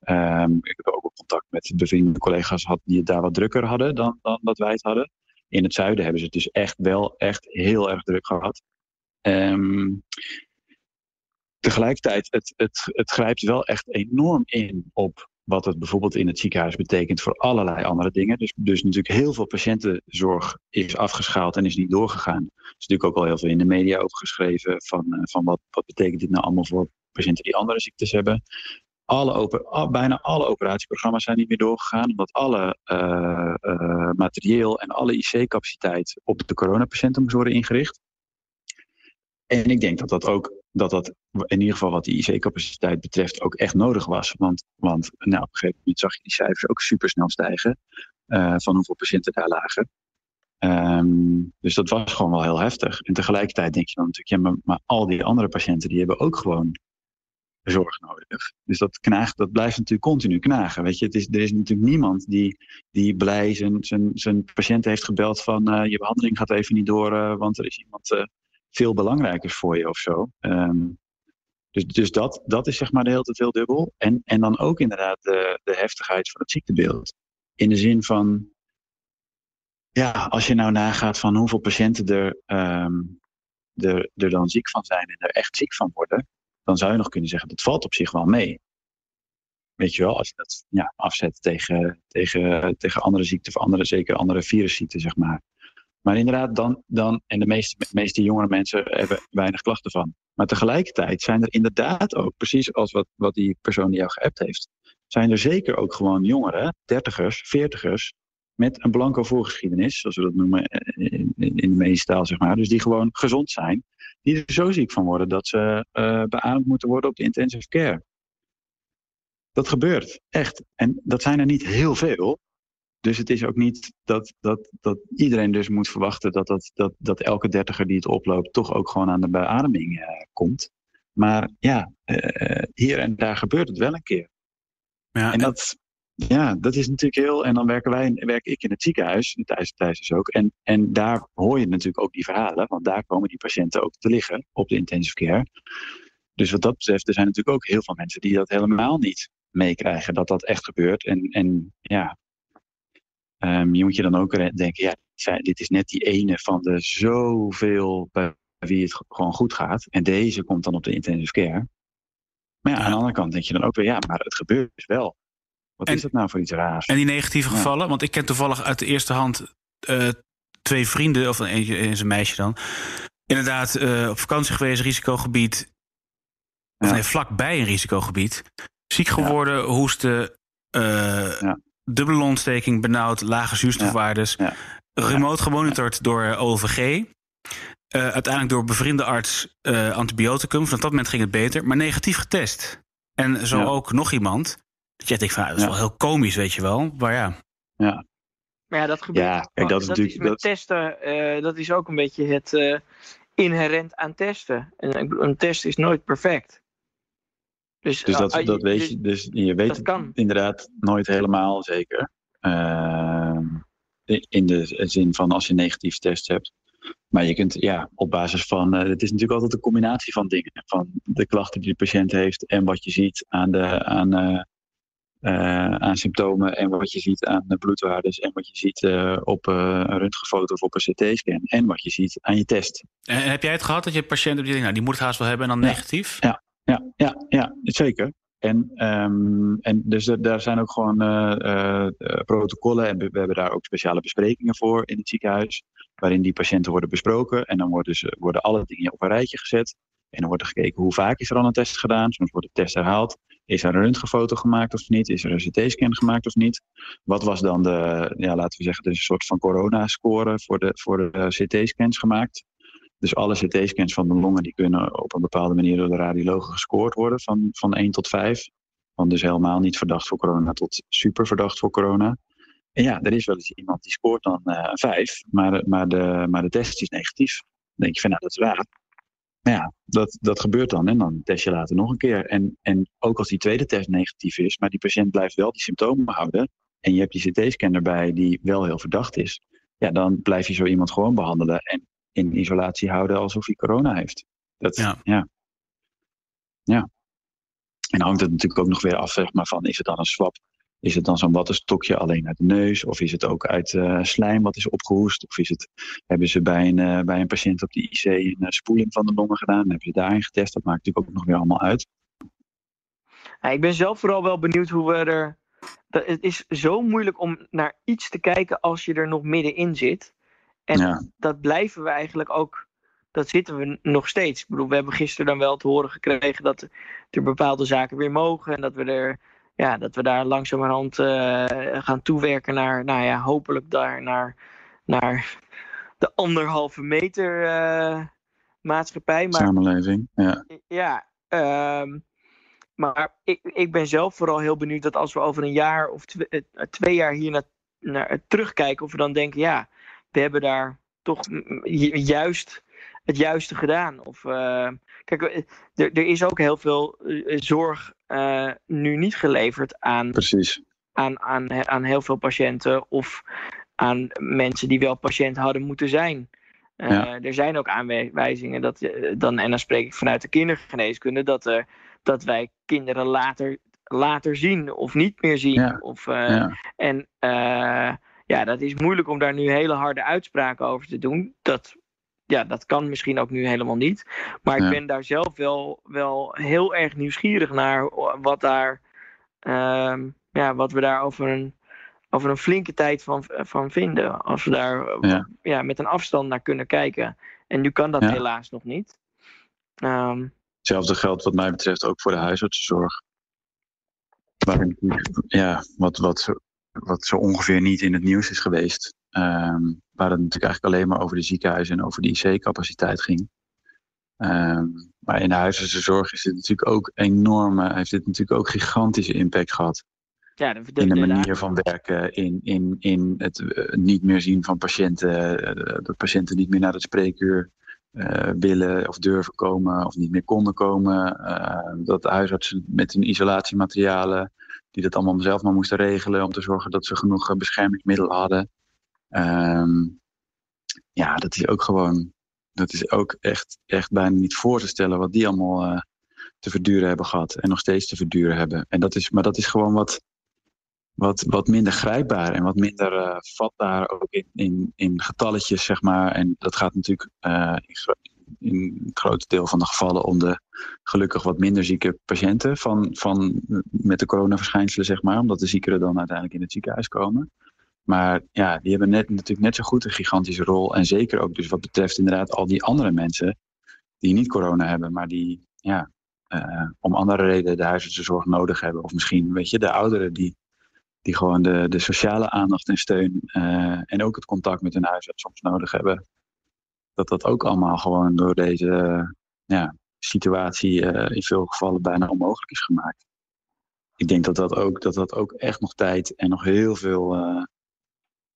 Ehm, ik heb ook contact met bevriende collega's gehad die het daar wat drukker hadden dan, dan dat wij het hadden. In het zuiden hebben ze het dus echt wel echt heel erg druk gehad. Ehm, tegelijkertijd, het, het, het grijpt wel echt enorm in op wat het bijvoorbeeld in het ziekenhuis betekent voor allerlei andere dingen. Dus, dus natuurlijk heel veel patiëntenzorg is afgeschaald en is niet doorgegaan. Er is natuurlijk ook al heel veel in de media over geschreven van, eh, van wat, wat betekent dit nou allemaal voor patiënten die andere ziektes hebben alle oper, al- bijna alle operatieprogramma's zijn niet meer doorgegaan, omdat alle eh, eh, materieel en alle IC-capaciteit op de coronapatiënten moest worden ingericht. En ik denk dat dat ook, dat dat in ieder geval wat die IC-capaciteit betreft, ook echt nodig was. Want, want nou, op een gegeven moment zag je die cijfers ook super snel stijgen eh, van hoeveel patiënten daar lagen. Ehm, dus dat was gewoon wel heel heftig. En tegelijkertijd denk je dan natuurlijk, ja, maar, maar al die andere patiënten die hebben ook gewoon zorg nodig. Dus dat knaagt, dat blijft natuurlijk continu knagen. Weet je, is, er is natuurlijk niemand die, die blij zijn, zijn, zijn patiënt heeft gebeld van eh, je behandeling gaat even niet door, eh, want er is iemand veel belangrijker voor je of zo. Ehm, dus dus dat, dat is zeg maar de hele tijd heel dubbel. En, en dan ook inderdaad de, de heftigheid van het ziektebeeld. In de zin van, ja, als je nou nagaat van hoeveel patiënten er, ehm, er, er dan ziek van zijn en er echt ziek van worden, dan zou je nog kunnen zeggen dat valt op zich wel mee. Weet je wel, als je dat ja, afzet tegen, tegen, tegen andere ziekten, of andere, zeker andere virusziekten, zeg maar. Maar inderdaad, dan, dan en de meeste, meeste jongere mensen hebben weinig klachten van. Maar tegelijkertijd zijn er inderdaad ook, precies als wat, wat die persoon die jou geappt heeft, zijn er zeker ook gewoon jongeren, dertigers, veertigers, met een blanco voorgeschiedenis, zoals we dat noemen in, in de medische taal, zeg maar. Dus die gewoon gezond zijn. Die er zo ziek van worden dat ze uh, beademd moeten worden op de intensive care. Dat gebeurt, echt. En dat zijn er niet heel veel. Dus het is ook niet dat, dat, dat iedereen dus moet verwachten dat, dat, dat, dat elke dertiger die het oploopt toch ook gewoon aan de beademing uh, komt. Maar ja, uh, hier en daar gebeurt het wel een keer. Ja, en dat, ja, dat is natuurlijk heel. En dan werken wij, werk ik in het ziekenhuis, Thijs, Thijs is ook. En, en daar hoor je natuurlijk ook die verhalen, want daar komen die patiënten ook te liggen op de intensive care. Dus wat dat betreft, er zijn natuurlijk ook heel veel mensen die dat helemaal niet meekrijgen, dat dat echt gebeurt. En, en ja, um, je moet je dan ook denken, ja, dit is net die ene van de zoveel bij wie het gewoon goed gaat. En deze komt dan op de intensive care. Maar ja, aan de andere kant denk je dan ook weer, ja, maar het gebeurt dus wel. Wat is dat nou voor iets raars? En die negatieve gevallen, want ik ken toevallig uit de eerste hand uh, twee vrienden, of eentje is een meisje dan. Inderdaad, uh, op vakantie geweest, risicogebied. Of nee, vlakbij een risicogebied. Ziek geworden, ja. hoesten, uh, dubbele longontsteking, benauwd, lage zuurstofwaardes. Remote gemonitord door OVG. uiteindelijk door bevriende arts antibioticum. Van dat moment ging het beter, maar negatief getest. En zo ook nog iemand. Dat je denkt van, dat is wel heel komisch, weet je wel. Maar ja. Ja. Maar ja, dat gebeurt. Ja, kijk, dat is dat natuurlijk. Is met testen, uh, dat is ook een beetje het uh, inherent aan testen. Een, een, test is nooit perfect. Dus, dus dat, uh, dat weet dus je, dus je weet het inderdaad nooit helemaal zeker. Ehm, in de zin van als je een negatief test hebt. Maar je kunt ja, op basis van. Uh, het is natuurlijk altijd een combinatie van dingen. Van de klachten die de patiënt heeft en wat je ziet aan de. Aan, uh, uh, aan symptomen en wat je ziet aan de bloedwaardes en wat je ziet uh, op uh, een röntgenfoto of op een CT-scan en wat je ziet aan je test. En heb jij het gehad dat je patiënten die denkt, nou die moet het haast wel hebben en dan ja. negatief? Ja, ja, ja, ja zeker. En, um, en dus daar zijn ook gewoon protocollen en we hebben daar ook speciale besprekingen voor in het ziekenhuis, waarin die patiënten worden besproken en dan worden, ze, worden alle dingen op een rijtje gezet. En dan wordt er gekeken hoe vaak is er al een test gedaan. Soms wordt de test herhaald. Is er een röntgenfoto gemaakt of niet? Is er een CT-scan gemaakt of niet? Wat was dan de, ja, laten we zeggen, de soort van corona-score voor de, voor de CT-scans gemaakt? Dus alle CT-scans van de longen die kunnen op een bepaalde manier door de radiologen gescoord worden van, van 1 tot 5. Van dus helemaal niet verdacht voor corona tot super verdacht voor corona. En ja, er is wel eens iemand die scoort dan uh, een 5, maar, maar, de, maar de test is negatief. Dan denk je van nou, dat is waar. Maar ja, dat, dat gebeurt dan. En dan test je later nog een keer. En, en ook als die tweede test negatief is, maar die patiënt blijft wel die symptomen houden. En je hebt die CT-scan erbij die wel heel verdacht is. Ja, dan blijf je zo iemand gewoon behandelen en in isolatie houden alsof hij corona heeft. Dat, ja. ja. ja. En hangt het natuurlijk ook nog weer af zeg maar, van is het dan een swap is het dan zo'n wattenstokje alleen uit de neus? Of is het ook uit uh, slijm wat is opgehoest? Of is het, hebben ze bij een, uh, bij een patiënt op de IC een uh, spoeling van de longen gedaan? Hebben ze daarin getest? Dat maakt natuurlijk ook nog weer allemaal uit. Ja, ik ben zelf vooral wel benieuwd hoe we er. Het is zo moeilijk om naar iets te kijken als je er nog middenin zit. En ja. dat blijven we eigenlijk ook. Dat zitten we nog steeds. Ik bedoel, we hebben gisteren dan wel te horen gekregen dat er bepaalde zaken weer mogen. En dat we er ja, dat we daar langzamerhand uh, gaan toewerken naar, nou ja, hopelijk daar naar, naar de anderhalve meter uh, maatschappij. Maar, Samenleving, ja. Ja, um, maar ik, ik ben zelf vooral heel benieuwd dat als we over een jaar of twee, twee jaar hier naar, naar terugkijken, of we dan denken, ja, we hebben daar toch juist het juiste gedaan. Of, uh, kijk, er, er is ook heel veel zorg uh, nu niet geleverd aan, Precies. Aan, aan, aan heel veel patiënten of aan mensen die wel patiënt hadden moeten zijn. Uh, ja. Er zijn ook aanwijzingen dat dan, en dan spreek ik vanuit de kindergeneeskunde, dat, dat wij kinderen later, later zien of niet meer zien. Ja. Of, ja. En ja, dat is moeilijk om daar nu hele harde uitspraken over te doen. Dat ja, dat kan misschien ook nu helemaal niet. Maar ja. ik ben daar zelf wel, wel heel erg nieuwsgierig naar wat, daar, uh, ja, wat we daar over een, over een flinke tijd van, van vinden. Als we daar ja. ja. met een afstand naar kunnen kijken. En nu kan dat ja. helaas nog niet. Um, Hetzelfde geldt wat mij betreft ook voor de huisartsenzorg. Maar, ja, wat, wat wat zo ongeveer niet in het nieuws is geweest. ehm, waar het natuurlijk eigenlijk alleen maar over de ziekenhuizen en over de IC-capaciteit ging. Ehm, maar in de huisartsenzorg is dit natuurlijk ook enorme, heeft dit natuurlijk ook gigantische impact gehad. Ja, de, de, In de manier van werken, in, in, in het eh, niet meer zien van patiënten, eh, dat patiënten niet meer naar het spreekuur eh, willen of durven komen of niet meer konden komen. eh, dat huisartsen met hun isolatiematerialen, die dat allemaal zelf maar moesten regelen om te zorgen dat ze genoeg eh, beschermingsmiddelen hadden. Ehm, ja, dat is ook gewoon, dat is ook echt, echt bijna niet voor te stellen wat die allemaal eh, te verduren hebben gehad en nog steeds te verduren hebben. En dat is, maar dat is gewoon wat, wat, wat minder grijpbaar en wat minder eh, vatbaar ook in, in, in getalletjes, zeg maar. En dat gaat natuurlijk eh, in, het grote deel van de gevallen om de gelukkig wat minder zieke patiënten van, van met de coronaverschijnselen, zeg maar. Omdat de ziekeren dan uiteindelijk in het ziekenhuis komen. Maar ja, die hebben net, natuurlijk net zo goed een gigantische rol. En zeker ook dus wat betreft inderdaad al die andere mensen die niet corona hebben, maar die ja, eh, om andere redenen de huisartsenzorg nodig hebben. Of misschien, weet je, de ouderen die, die gewoon de, de sociale aandacht en steun eh, en ook het contact met hun huisarts soms nodig hebben. Dat dat ook allemaal gewoon door deze ja, situatie eh, in veel gevallen bijna onmogelijk is gemaakt. Ik denk dat dat ook, dat dat ook echt nog tijd en nog heel veel eh,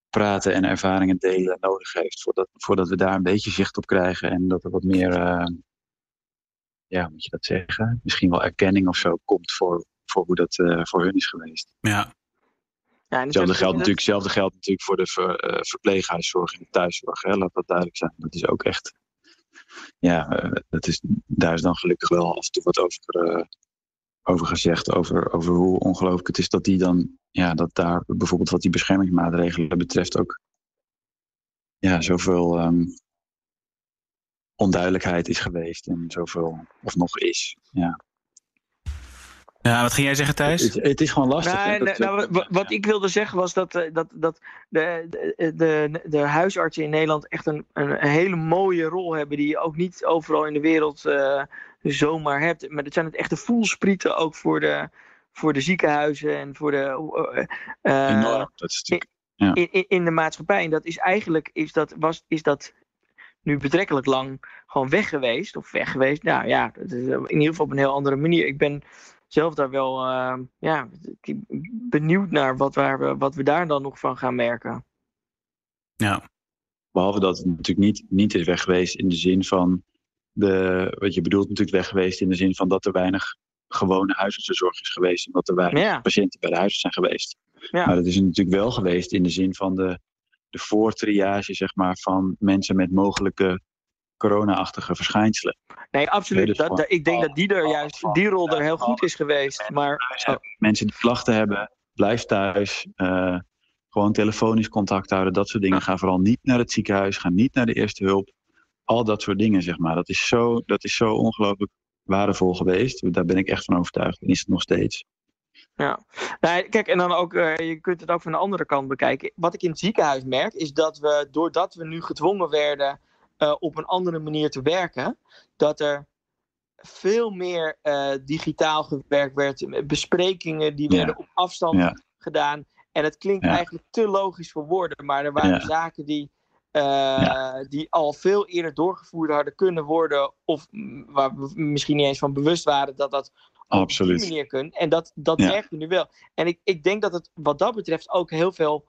praten en ervaringen delen nodig heeft. Voordat, voordat we daar een beetje zicht op krijgen en dat er wat meer, eh, ja, moet je dat zeggen? Misschien wel erkenning of zo komt voor, voor hoe dat voor hun is geweest. Ja, ja, Hetzelfde geldt, natuurlijk, hetzelfde geldt natuurlijk voor de ver, eh, verpleeghuiszorg en de thuiszorg. Hè? Laat dat duidelijk zijn. Dat is ook echt. Ja, eh, dat is, daar is dan gelukkig wel af en toe wat over, eh, over gezegd. Over, over hoe ongelooflijk het is dat die dan. Ja, dat daar bijvoorbeeld wat die beschermingsmaatregelen betreft ook. Ja, zoveel ehm, onduidelijkheid is geweest. En zoveel. Of nog is. Ja. Ja wat ging jij zeggen, Thijs? Het, het is gewoon lastig. hè, Nou, dat- nou, wat, ik wilde zeggen was dat, eh, dat, dat de, de, de, de huisartsen in Nederland echt een, een hele mooie rol hebben. Die je ook niet overal in de wereld eh, zomaar hebt. Maar dat zijn het echte voelsprieten ook voor de, voor de ziekenhuizen en voor de. eh, eh, enorm. Dat is natuurlijk. in, in, in de maatschappij. En dat is eigenlijk is dat, was, is dat nu betrekkelijk lang gewoon weg geweest. Of weg geweest. Nou ja, dat is in ieder geval op een heel andere manier. Ik ben zelf daar wel eh, ja, benieuwd naar wat, waar we, wat we daar dan nog van gaan merken. Ja, Behalve dat het natuurlijk niet, niet is weg geweest in de zin van. De, wat je bedoelt, natuurlijk weg geweest in de zin van dat er weinig gewone huisartsenzorg is geweest. Omdat er weinig Ja. patiënten bij de huisarts zijn geweest. Ja. Maar dat is natuurlijk wel geweest in de zin van de, de voortriage zeg maar, van mensen met mogelijke corona-achtige verschijnselen. Nee, absoluut. dus dat, ik denk dat die er juist, die rol er heel goed is geweest. Maar oh, Mensen die klachten hebben, blijf thuis. eh, gewoon telefonisch contact houden, dat soort dingen. Ga vooral niet naar het ziekenhuis, ga niet naar de eerste hulp. Al dat soort dingen, zeg maar. Dat is zo, dat is zo ongelooflijk waardevol geweest. Daar ben ik echt van overtuigd. En is het nog steeds. Ja, nou, kijk, en dan ook, eh, je kunt het ook van de andere kant bekijken. Wat ik in het ziekenhuis merk, is dat we, doordat we nu gedwongen werden eh, op een andere manier te werken, dat er veel meer eh, digitaal gewerkt werd. Besprekingen die Ja. werden op afstand Ja. gedaan. En het klinkt Ja. eigenlijk te logisch voor woorden, maar er waren zaken die, eh, die al veel eerder doorgevoerd hadden kunnen worden, of waar we misschien niet eens van bewust waren dat dat op die Absoluut. manier kunt. En dat, dat Ja. merken we nu wel. En ik, ik denk dat het wat dat betreft ook heel veel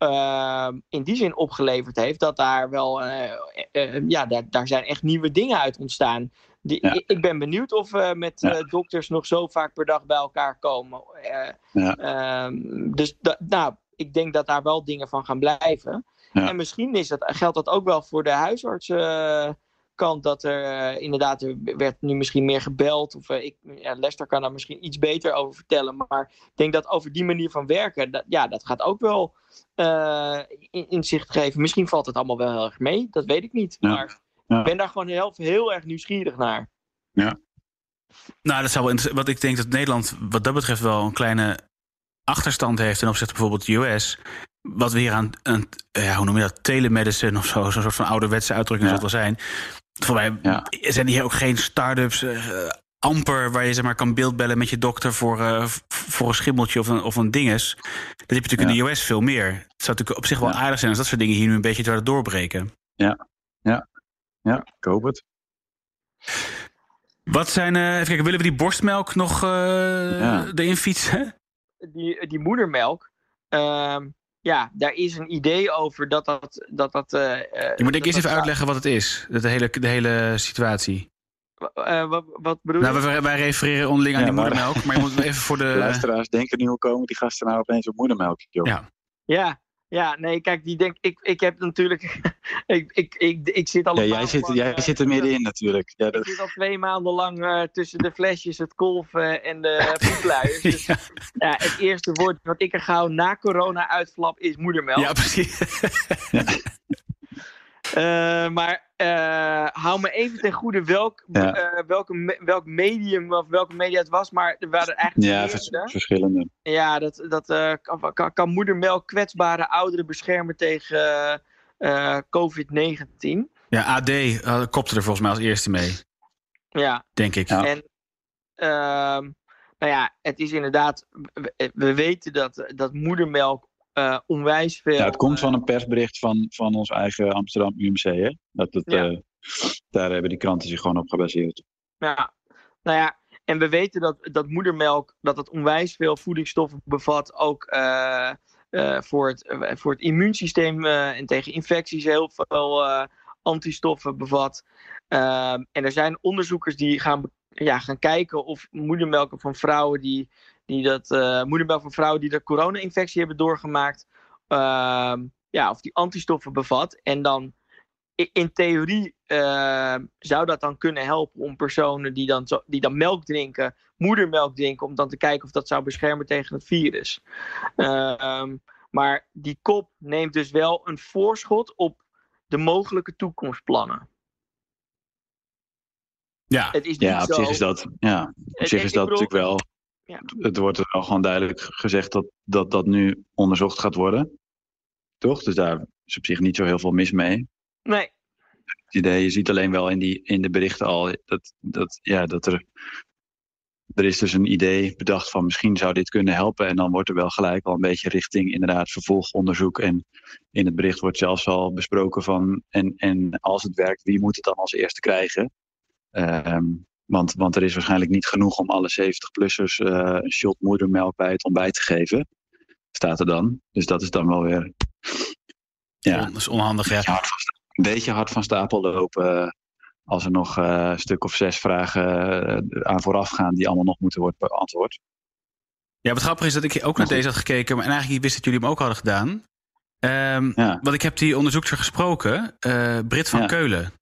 ehm, in die zin opgeleverd heeft. Dat daar wel, eh, eh, ja, daar, daar zijn echt nieuwe dingen uit ontstaan. Die, Ja. ik, ik ben benieuwd of we met Ja. eh, dokters nog zo vaak per dag bij elkaar komen. Eh, Ja. ehm, dus da- nou, ik denk dat daar wel dingen van gaan blijven. En misschien is dat, geldt dat ook wel voor de huisartsenkant. dat er eh, inderdaad, er werd nu misschien meer gebeld. Of eh, ik, ja, Lester kan daar misschien iets beter over vertellen. Maar ik denk dat over die manier van werken, dat, ja, dat gaat ook wel eh, inzicht geven. Misschien valt het allemaal wel heel erg mee, dat weet ik niet. Ja. Maar Ja. ik ben daar gewoon heel, heel erg nieuwsgierig naar. Nou, dat zou wel interessant. Wat ik denk dat Nederland wat dat betreft wel een kleine achterstand heeft ten opzichte bijvoorbeeld de US. Wat we hier aan, aan ja, hoe noem je dat, telemedicine of zo, zo'n soort van ouderwetse uitdrukking Ja. zou het wel zijn. Voor mij Ja. zijn hier ook geen start-ups. Eh, amper waar je zeg maar, kan beeldbellen met je dokter voor, uh, voor een schimmeltje of een, of een dinges. Dat heb je natuurlijk in de US veel meer. Het zou natuurlijk op zich wel aardig zijn als dat soort dingen hier nu een beetje zouden doorbreken. Ja, ja, ja, ik hoop het. Wat zijn, uh, even kijken, willen we die borstmelk nog uh, ja. erin fietsen? Die, die moedermelk, uh, ja, daar is een idee over dat dat... dat, dat je moet ik eerst even uitleggen wat het is, de hele, de hele situatie. Uh, wat, wat bedoel nou, wij, wij refereren onderling aan ja, die moedermelk. Maar, maar je moet even voor de... [LAUGHS] Luisteraars denken nu, hoe komen die gasten nou opeens op moedermelk? Joh. Ja. ja, ja, nee, kijk, die denk ik, ik heb natuurlijk, [LAUGHS] ik, ik, ik, ik zit al. Ja, jij zit, lang, jij uh, zit er middenin natuurlijk. Ja, dat... Ik zit al twee maanden lang uh, tussen de flesjes, het kolven en de [LAUGHS] poepluiers. Dus, ja. ja. het eerste woord wat ik er gauw na corona uitflap is moedermelk. Ja, precies. ja. Uh, maar uh, hou me even ten goede welk, ja. uh, welke, welk medium of welke media het was. Maar er waren eigenlijk ja, vers verschillende. Ja, dat, dat kan, kan, kan, moedermelk kwetsbare ouderen beschermen tegen COVID-19. Ja, AD kopte er volgens mij als eerste mee. Ja. Denk ik. Ja. En ehm, nou ja, het is inderdaad, we, we weten dat, dat moedermelk uh, onwijs veel. Ja, het komt van een persbericht van, van ons eigen Amsterdam UMC. Hè? Dat het, ja. uh, daar hebben die kranten zich gewoon op gebaseerd. Ja, nou ja, en we weten dat, dat moedermelk dat het onwijs veel voedingsstoffen bevat. Ook uh, voor, het, voor het immuunsysteem en tegen infecties heel veel antistoffen bevat. Ehm, en er zijn onderzoekers die gaan, ja, gaan kijken of moedermelken van vrouwen die die dat, uh, moedermelk van vrouwen die de corona-infectie hebben doorgemaakt, uh, ja, of die antistoffen bevat. En dan in theorie uh, zou dat dan kunnen helpen om personen die dan, zo, die dan melk drinken, moedermelk drinken, om dan te kijken of dat zou beschermen tegen het virus. Ehm, maar die kop neemt dus wel een voorschot op de mogelijke toekomstplannen. Ja, het is ja op zo... zich is dat, ja, op zich is dat bedoel... natuurlijk wel ja. Het wordt er al gewoon duidelijk gezegd dat, dat dat nu onderzocht gaat worden. Toch? Dus daar is op zich niet zo heel veel mis mee. Nee. Het idee, je ziet alleen wel in, die, in de berichten al dat, dat, ja, dat er. Er is dus een idee bedacht van misschien zou dit kunnen helpen. En dan wordt er wel gelijk al een beetje richting inderdaad vervolgonderzoek. En in het bericht wordt zelfs al besproken van. En, en als het werkt, wie moet het dan als eerste krijgen? Um, want, want er is waarschijnlijk niet genoeg om alle 70-plussers uh, een shot moedermelk bij het ontbijt te geven. Staat er dan. Dus dat is dan wel weer. Ja, dat is onhandig. Ja. Een, beetje hard van stapel lopen. Eh, als er nog uh, een stuk of zes vragen aan vooraf gaan die allemaal nog moeten worden beantwoord. Ja, wat grappig is dat ik ook naar deze had gekeken, maar en eigenlijk wist dat jullie hem ook hadden gedaan. Um, ja. Want ik heb die onderzoekster gesproken, uh, Brit van ja. Keulen.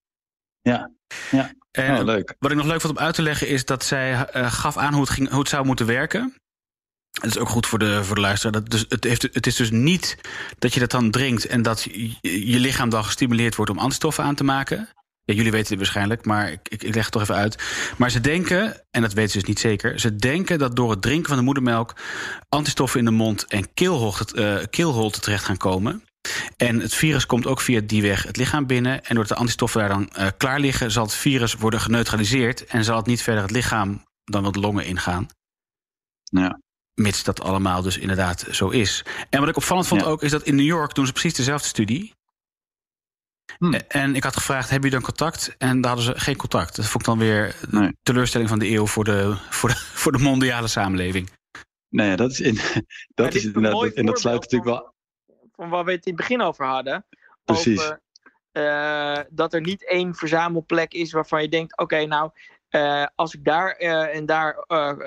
Ja, ja. En oh, leuk. Wat ik nog leuk vond om uit te leggen is dat zij uh, gaf aan hoe het, ging, hoe het zou moeten werken. Dat is ook goed voor de, voor de luisteraar. Dat dus, het, heeft, het is dus niet dat je dat dan drinkt en dat je, je lichaam dan gestimuleerd wordt om antistoffen aan te maken. Ja, jullie weten het waarschijnlijk, maar ik, ik, ik leg het toch even uit. Maar ze denken, en dat weten ze dus niet zeker, ze denken dat door het drinken van de moedermelk antistoffen in de mond en keelholte, uh, keelholte terecht gaan komen. En het virus komt ook via die weg het lichaam binnen. En doordat de antistoffen daar dan uh, klaar liggen, zal het virus worden geneutraliseerd. En zal het niet verder het lichaam dan wat longen ingaan. Ja. Mits dat allemaal dus inderdaad zo is. En wat ik opvallend vond ja. ook, is dat in New York doen ze precies dezelfde studie. Hm. En ik had gevraagd, hebben jullie dan contact? En daar hadden ze geen contact. Dat vond ik dan weer de teleurstelling van de eeuw voor de, voor de, [LAUGHS] voor de mondiale samenleving. Nee, dat is, in, [LAUGHS] dat is, is inderdaad. En dat sluit natuurlijk wel van waar we het in het begin over hadden. Precies. Over uh, dat er niet één verzamelplek is waarvan je denkt: oké, okay, nou, uh, als ik daar uh, en daar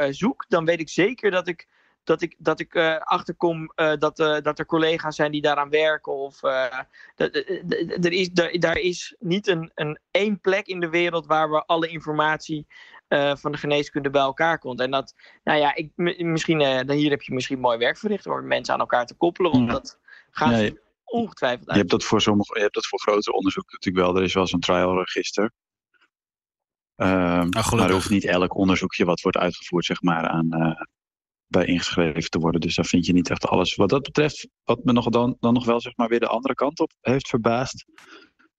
zoek, dan weet ik zeker dat ik. Dat ik, dat ik achterkom dat, dat er collega's zijn die daaraan werken. Of dat, er is, daar, is niet een, een één plek in de wereld waar we alle informatie van de geneeskunde bij elkaar komt. En dat, nou ja, ik, misschien, uh, hier heb je misschien mooi werk verricht door mensen aan elkaar te koppelen. Want dat je- ongetwijfeld Je hebt dat voor sommige, je hebt dat voor grotere onderzoek natuurlijk wel. Er is wel zo'n trial register. Ehm, gelukkig. maar er hoeft niet elk onderzoekje wat wordt uitgevoerd, zeg maar, aan, eh, bij ingeschreven te worden. Dus daar vind je niet echt alles. Wat dat betreft, wat me nog dan, dan nog wel zeg maar weer de andere kant op heeft verbaasd.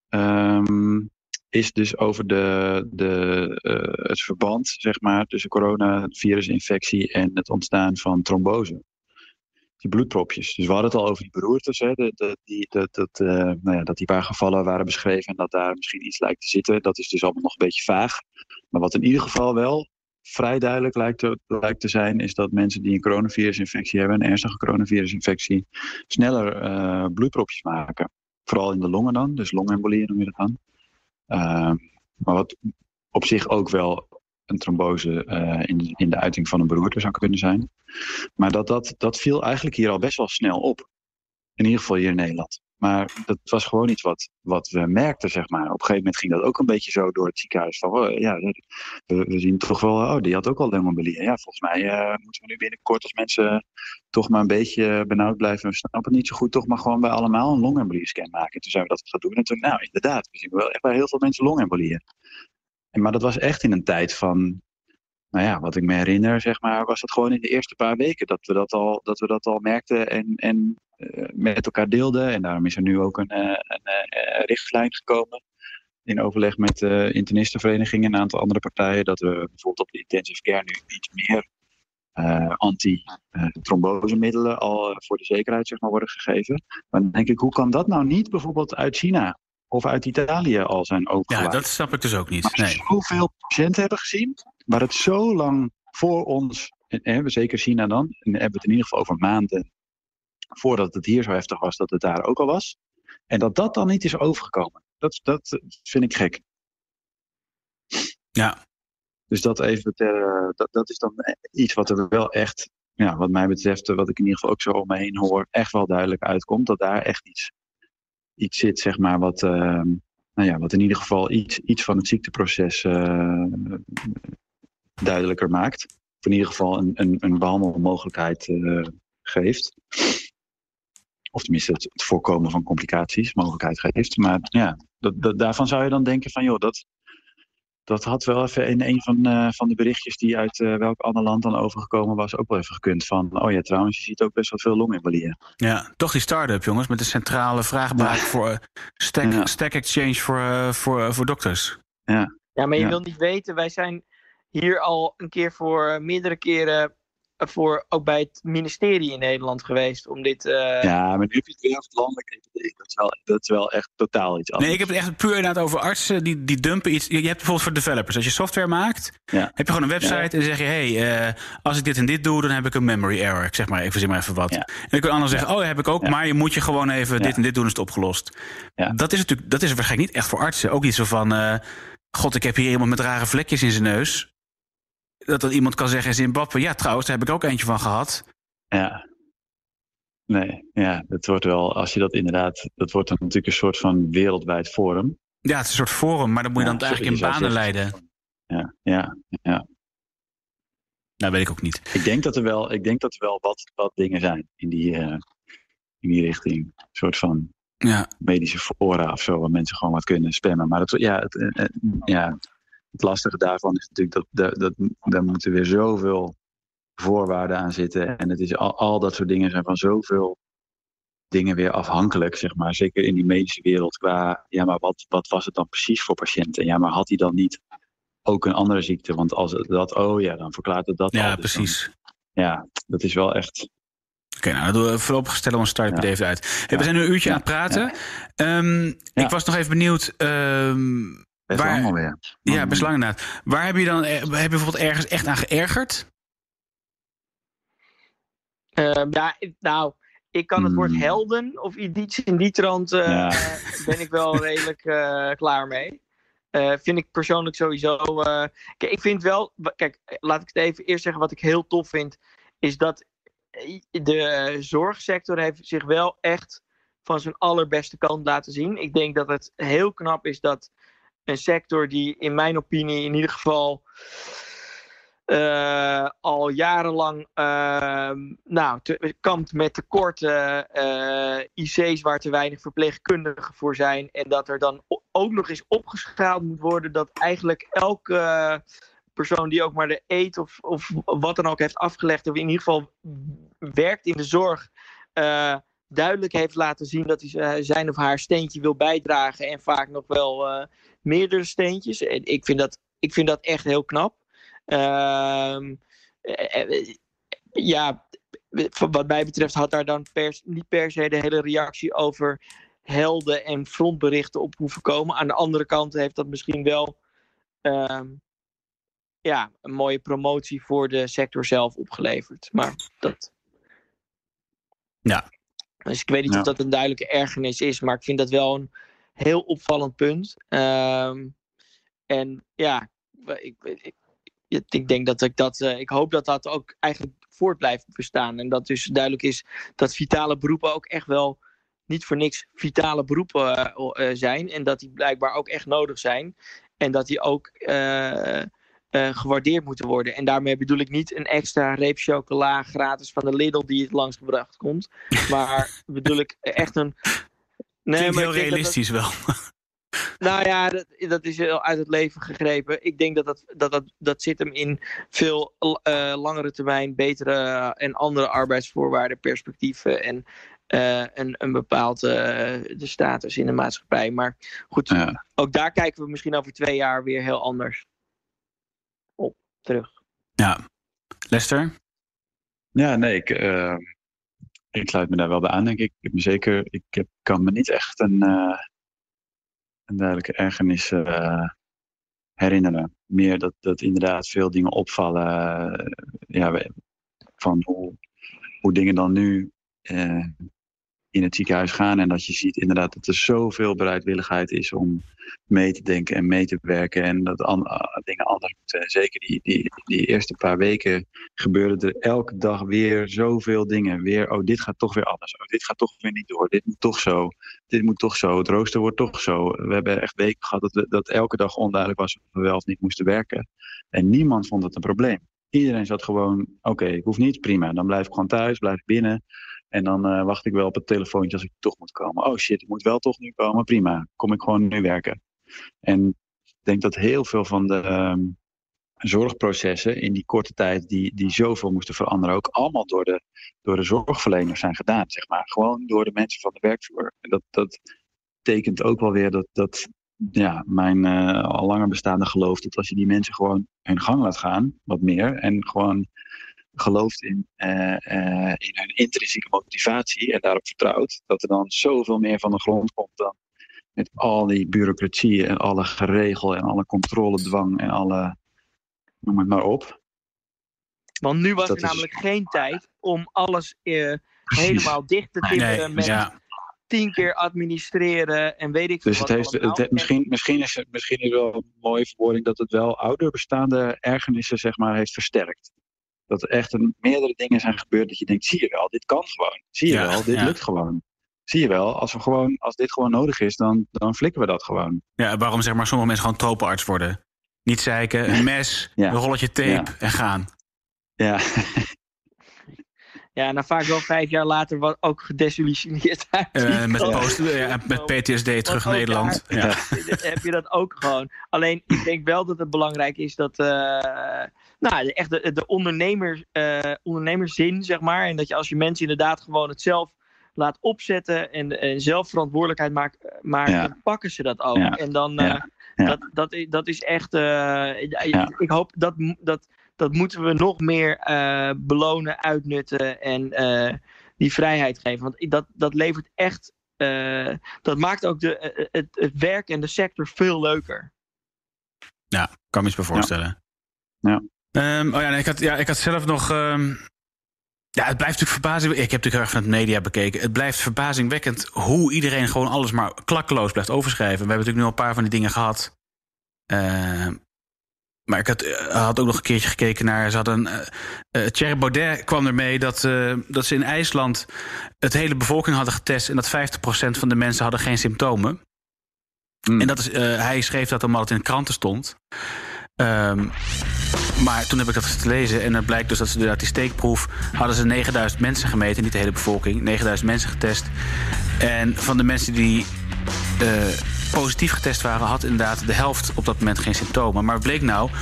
ehm, is dus over de, de, uh, het verband zeg maar, tussen coronavirusinfectie en het ontstaan van trombose. Die bloedpropjes. Dus we hadden het al over die beroertes. Hè, die, dat, uh, nou ja, dat die paar gevallen waren beschreven en dat daar misschien iets lijkt te zitten. Dat is dus allemaal nog een beetje vaag. Maar wat in ieder geval wel vrij duidelijk lijkt te, lijkt te zijn, is dat mensen die een coronavirusinfectie hebben, een ernstige coronavirusinfectie, sneller uh, bloedpropjes maken. Vooral in de longen dan, dus longembolie noem je dat dan. Uh, maar wat op zich ook wel een trombose uh, in, in de uiting van een beroerte zou kunnen zijn. Maar dat, dat, dat viel eigenlijk hier al best wel snel op. In ieder geval hier in Nederland. Maar dat was gewoon iets wat, wat we merkten, zeg maar. Op een gegeven moment ging dat ook een beetje zo door het ziekenhuis. Van, oh, ja, we, zien toch wel, oh, die had ook al longembolie. Ja, volgens mij uh, moeten we nu binnenkort als mensen toch maar een beetje benauwd blijven. We snappen het niet zo goed, toch maar gewoon bij allemaal een longembolie scan maken. toen zijn we dat gaan doen. En toen, nou, inderdaad, we zien wel echt bij heel veel mensen longembolieën. Maar dat was echt in een tijd van, nou ja, wat ik me herinner, zeg maar, was het gewoon in de eerste paar weken dat we dat al, dat we dat al merkten en, en uh, met elkaar deelden. En daarom is er nu ook een, uh, een uh, richtlijn gekomen in overleg met de internistenvereniging en een aantal andere partijen, dat we bijvoorbeeld op de intensive care nu iets meer anti-trombosemiddelen al voor de zekerheid zeg maar, worden gegeven. Maar dan denk ik, hoe kan dat nou niet bijvoorbeeld uit China of uit Italië al zijn overgelaten? Ja, dat snap ik dus ook niet. Maar nee. zoveel patiënten hebben gezien, waar het zo lang voor ons, en, zeker China dan, en hebben we het in ieder geval over maanden voordat het hier zo heftig was, dat het daar ook al was. En dat dat dan niet is overgekomen. Dat, dat vind ik gek. Ja. Dus dat even ter, dat, dat is dan iets wat er wel echt, ja, wat mij betreft, wat ik in ieder geval ook zo om me heen hoor, echt wel duidelijk uitkomt. Dat daar echt iets, iets zit, zeg maar, wat, uh, nou ja, wat in ieder geval iets, iets van het ziekteproces uh, duidelijker maakt. Of in ieder geval een, een, een behandelmogelijkheid uh, geeft. Of tenminste het, voorkomen van complicaties mogelijkheid geeft. Maar ja, dat, daarvan zou je dan denken van joh, dat, dat had wel even in een van, uh, van de berichtjes die uit uh, welk ander land dan overgekomen was ook wel even gekund. Van, oh ja, trouwens, je ziet ook best wel veel longembolieën. Ja, toch die start-up jongens, met de centrale vraagbaak ja. voor uh, stack, ja. stack Exchange voor, voor, voor dokters. Ja, ja maar je ja. wil niet weten, wij zijn hier al een keer voor meerdere keren voor ook bij het ministerie in Nederland geweest om dit. Uh... Ja, maar nu heb je het weer over het landelijk. Dat is wel, dat is wel echt totaal iets anders. Nee, ik heb het echt puur inderdaad over artsen die, die dumpen iets. Je hebt bijvoorbeeld voor developers. Als je software maakt, ja. heb je gewoon een website ja. en dan zeg je: hé, hey, uh, als ik dit en dit doe, dan heb ik een memory error. Ik zeg maar even, zeg maar even wat. Ja. En dan kun je anders zeggen: oh, heb ik ook, maar je moet je gewoon even dit en dit doen, is het opgelost. Dat is natuurlijk, dat is waarschijnlijk niet echt voor artsen. Ook niet zo van: uh, God, ik heb hier iemand met rare vlekjes in zijn neus dat dan iemand kan zeggen in Zimbabwe... ja, trouwens, daar heb ik ook eentje van gehad. Ja. Nee, ja, het wordt wel... als je dat inderdaad... dat wordt dan natuurlijk een soort van wereldwijd forum. Ja, het is een soort forum, maar dan moet je ja, dan eigenlijk in banen leiden. Ja, ja, ja. Nou, weet ik ook niet. Ik denk dat er wel, ik denk dat er wel wat, wat dingen zijn in die, uh, in die richting. Een soort van ja. medische fora of zo, waar mensen gewoon wat kunnen spammen. Maar dat, ja, het, uh, ja, het lastige daarvan is natuurlijk dat, dat, dat daar moeten weer zoveel voorwaarden aan zitten. En het is al, al dat soort dingen zijn van zoveel dingen weer afhankelijk, zeg maar. Zeker in die medische wereld qua, ja, maar wat, wat was het dan precies voor patiënten? Ja, maar had hij dan niet ook een andere ziekte? Want als het dat, oh ja, dan verklaart het dat Ja, al. Dus precies. Dan, ja, dat is wel echt... Oké, okay, nou, we voorlopig stellen we een start ja. even uit. Hey, we zijn nu een uurtje ja. aan het praten. Ja. Um, ik was nog even benieuwd... Um, Best waar, lang alweer. Ja, best lang inderdaad. Waar heb je dan heb je bijvoorbeeld ergens echt aan geërgerd? Uh, ja, nou, ik kan het woord Hmm. helden of iets in die trant, uh, Ja. [LAUGHS] ben ik wel redelijk uh, klaar mee. Uh, vind ik persoonlijk sowieso. uh, kijk, ik vind wel. Kijk, laat ik het even eerst zeggen. Wat ik heel tof vind. Is dat de zorgsector heeft zich wel echt van zijn allerbeste kant laten zien. Ik denk dat het heel knap is dat een sector die in mijn opinie in ieder geval uh, al jarenlang uh, nou, te, kampt met tekorten, uh, IC's waar te weinig verpleegkundigen voor zijn. En dat er dan ook nog eens opgeschaald moet worden dat eigenlijk elke persoon die ook maar de eet of, of wat dan ook heeft afgelegd of in ieder geval werkt in de zorg uh, duidelijk heeft laten zien dat hij zijn of haar steentje wil bijdragen en vaak nog wel uh, meerdere steentjes. En ik vind dat, ik vind dat echt heel knap. Ehm, ja, wat mij betreft had daar dan niet per se de hele reactie over helden en frontberichten op hoeven komen. Aan de andere kant heeft dat misschien wel ehm, ja, een mooie promotie voor de sector zelf opgeleverd. Maar dat. Ja. Dus ik weet niet of dat een duidelijke ergernis is, maar ik vind dat wel een heel opvallend punt. Ehm, en ja, ik, ik, ik, denk dat ik dat. Uh, ik hoop dat dat ook eigenlijk voort blijft bestaan. En dat dus duidelijk is dat vitale beroepen ook echt wel niet voor niks vitale beroepen uh, zijn. En dat die blijkbaar ook echt nodig zijn. En dat die ook uh, gewaardeerd moeten worden. En daarmee bedoel ik niet een extra reep chocola gratis van de Lidl die het langsgebracht komt. Maar [LAUGHS] bedoel ik echt een. Nee, maar heel realistisch wel. [LAUGHS] Nou ja, dat, dat, is heel uit het leven gegrepen. Ik denk dat dat, dat, dat, dat zit hem in veel uh, langere termijn betere en andere arbeidsvoorwaarden, perspectieven en uh, een, een bepaald uh, de status in de maatschappij. Maar goed, ja. ook daar kijken we misschien over twee jaar weer heel anders terug. Ja, Lester? Ja, nee, ik, uh, ik sluit me daar wel bij aan, denk ik. Ik, zeker, ik heb, kan me niet echt een, een duidelijke ergernis herinneren. Meer dat, dat inderdaad veel dingen opvallen. ja, van hoe, hoe dingen dan nu in het ziekenhuis gaan. En dat je ziet inderdaad dat er zoveel bereidwilligheid is om mee te denken en mee te werken. En dat an dingen anders moeten. En zeker die, die, die eerste paar weken gebeurde er elke dag weer zoveel dingen. Weer, oh, dit gaat toch weer anders. Oh, dit gaat toch weer niet door. Dit moet toch zo. Dit moet toch zo. Het rooster wordt toch zo. We hebben echt weken gehad dat, we, dat elke dag onduidelijk was of we wel of niet moesten werken. En niemand vond het een probleem. Iedereen zat gewoon, oké, ik hoef niet, prima. Dan blijf ik gewoon thuis, blijf binnen. En dan uh, wacht ik wel op het telefoontje als ik toch moet komen. Oh shit, ik moet wel toch nu komen. Prima, kom ik gewoon nu werken. En ik denk dat heel veel van de um, zorgprocessen in die korte tijd die, die zoveel moesten veranderen, ook allemaal door de, door de zorgverleners zijn gedaan. Zeg maar. Gewoon door de mensen van de werkvloer. Dat, dat tekent ook wel weer dat, dat ja, mijn uh, al langer bestaande geloof dat als je die mensen gewoon hun gang laat gaan, wat meer, en gewoon gelooft in, uh, uh, in hun intrinsieke motivatie en daarop vertrouwt, dat er dan zoveel meer van de grond komt dan met al die bureaucratie en alle geregel en alle controledwang en alle, noem het maar op. Want nu was er namelijk geen tijd om alles uh, helemaal dicht te timmeren met ja. tien keer administreren en weet ik dus wat. Het heeft, het, misschien, misschien, is het misschien is wel een mooie verwoording dat het wel ouder bestaande ergernissen zeg maar, heeft versterkt dat er echt een, meerdere dingen zijn gebeurd dat je denkt, zie je wel, dit kan gewoon. Zie je wel, dit lukt gewoon. Zie je wel, als, we gewoon, als dit gewoon nodig is, dan, dan flikken we dat gewoon. Ja, waarom zeg maar sommige mensen gewoon tropenarts worden? Niet zeiken, een [LAUGHS] mes, een rolletje tape en gaan. Ja. Ja, en dan vaak wel vijf jaar later wat ook gedesillusioneerd [LAUGHS] uit. Uh, met, post, ja, met PTSD terug naar Nederland. [LAUGHS] ja. heb je dat ook gewoon. Alleen, ik denk wel dat het belangrijk is dat... Uh, nou, de, echt de, de ondernemer, uh, ondernemerszin, zeg maar. En dat je als je mensen inderdaad gewoon het zelf laat opzetten... en, en zelf verantwoordelijkheid maakt, maakt dan pakken ze dat ook. En dan... Dat, dat, dat is echt... Ik hoop dat... dat dat moeten we nog meer uh, belonen, uitnutten en uh, die vrijheid geven. Want dat, dat levert echt. Uh, dat maakt ook de, het, het werk en de sector veel leuker. Ja, kan me eens voorstellen. Ja. ja. Um, oh ja, nee, ik, had, ja, ik had zelf nog. Um, ja, het blijft natuurlijk verbazingwekkend. Ik heb natuurlijk erg van het media bekeken. Het blijft verbazingwekkend hoe iedereen gewoon alles maar klakkeloos blijft overschrijven. We hebben natuurlijk nu al een paar van die dingen gehad. Uh, maar ik had, eh, had, ook nog een keertje gekeken naar. Ze hadden. Uh, Thierry Baudet kwam ermee dat, uh, dat ze in IJsland. het hele bevolking hadden getest. en dat 50% van de mensen hadden geen symptomen. Mm. En dat is, hij schreef dat omdat het in de kranten stond. Um, maar toen heb ik dat te lezen. En het blijkt dus dat ze uit die steekproef. hadden ze 9000 mensen gemeten. Niet de hele bevolking. 9000 mensen getest. En van de mensen die positief getest waren, had inderdaad de helft op dat moment geen symptomen. Maar bleek nou, 0,87%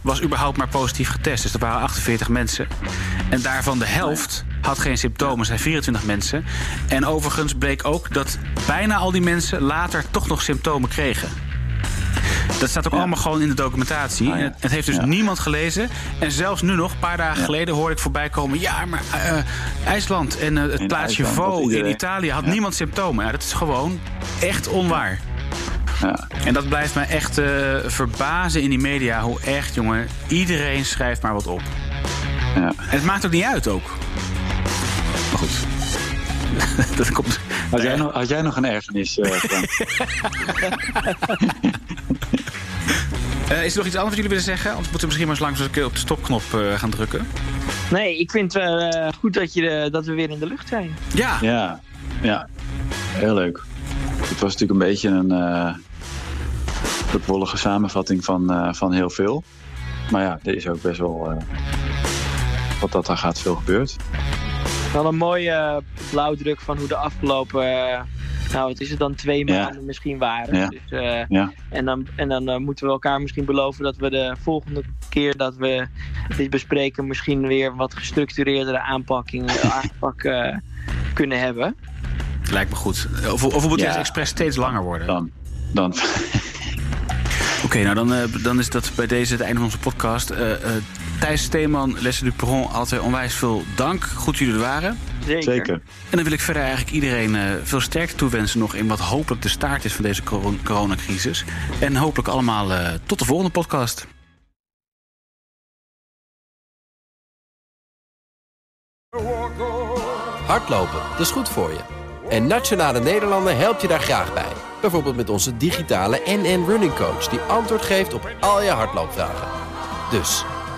was überhaupt maar positief getest. Dus er waren 48 mensen. En daarvan de helft had geen symptomen, zijn 24 mensen. En overigens bleek ook dat bijna al die mensen later toch nog symptomen kregen. Dat staat ook allemaal gewoon in de documentatie. Ah, ja. Het- heeft dus Ja. niemand gelezen. En zelfs nu nog, een paar dagen geleden, hoorde ik voorbij komen... ja, maar eh, IJsland en eh, het In plaatsje Vo in Italië had niemand symptomen. Ja, dat is gewoon echt onwaar. Ja. En dat blijft mij echt eh, verbazen in die media. Hoe echt, jongen, iedereen schrijft maar wat op. Ja. En het maakt ook niet uit ook. Maar goed. [LAUGHS] dat komt... Had, jij nog, had jij nog een ergernis, eh, Frank? [LAUGHS] Eh, is er nog iets anders wat jullie willen zeggen? Anders moeten we misschien maar eens langs een keer op de stopknop eh, gaan drukken. Nee, ik vind het eh, goed dat, je, dat we weer in de lucht zijn. Ja, Ja, ja. Heel leuk. Het was natuurlijk een beetje een uh, samenvatting van, eh, van heel veel. Maar ja, er is ook best wel, eh, wat dat daar gaat, veel gebeurd. Wel een mooie eh, blauwdruk van hoe de afgelopen, eh, nou wat is het dan, twee Ja. maanden misschien waren. Ja. Dus, eh, Ja, En dan, en dan moeten we elkaar misschien beloven dat we de volgende keer dat we dit bespreken, misschien weer wat gestructureerdere aanpakking, [LAUGHS] aanpak eh, kunnen hebben. lijkt me goed. Of, of we moeten Ja. deze expres steeds langer worden. dan. dan Oké, nou dan, dan is dat bij deze het einde van onze podcast. Thijs Steeman, Leslie Dupron, altijd onwijs veel dank. Goed dat jullie er waren. Zeker. zeker. En dan wil ik verder eigenlijk iedereen eh, veel sterkte toewensen nog in wat hopelijk de staart is van deze coron- coronacrisis. En hopelijk allemaal eh, tot de volgende podcast. Hardlopen, dat is goed voor je. En Nationale Nederlanden helpt je daar graag bij. Bijvoorbeeld met onze digitale NN Running Coach... die antwoord geeft op al je hardloopvragen. Dus,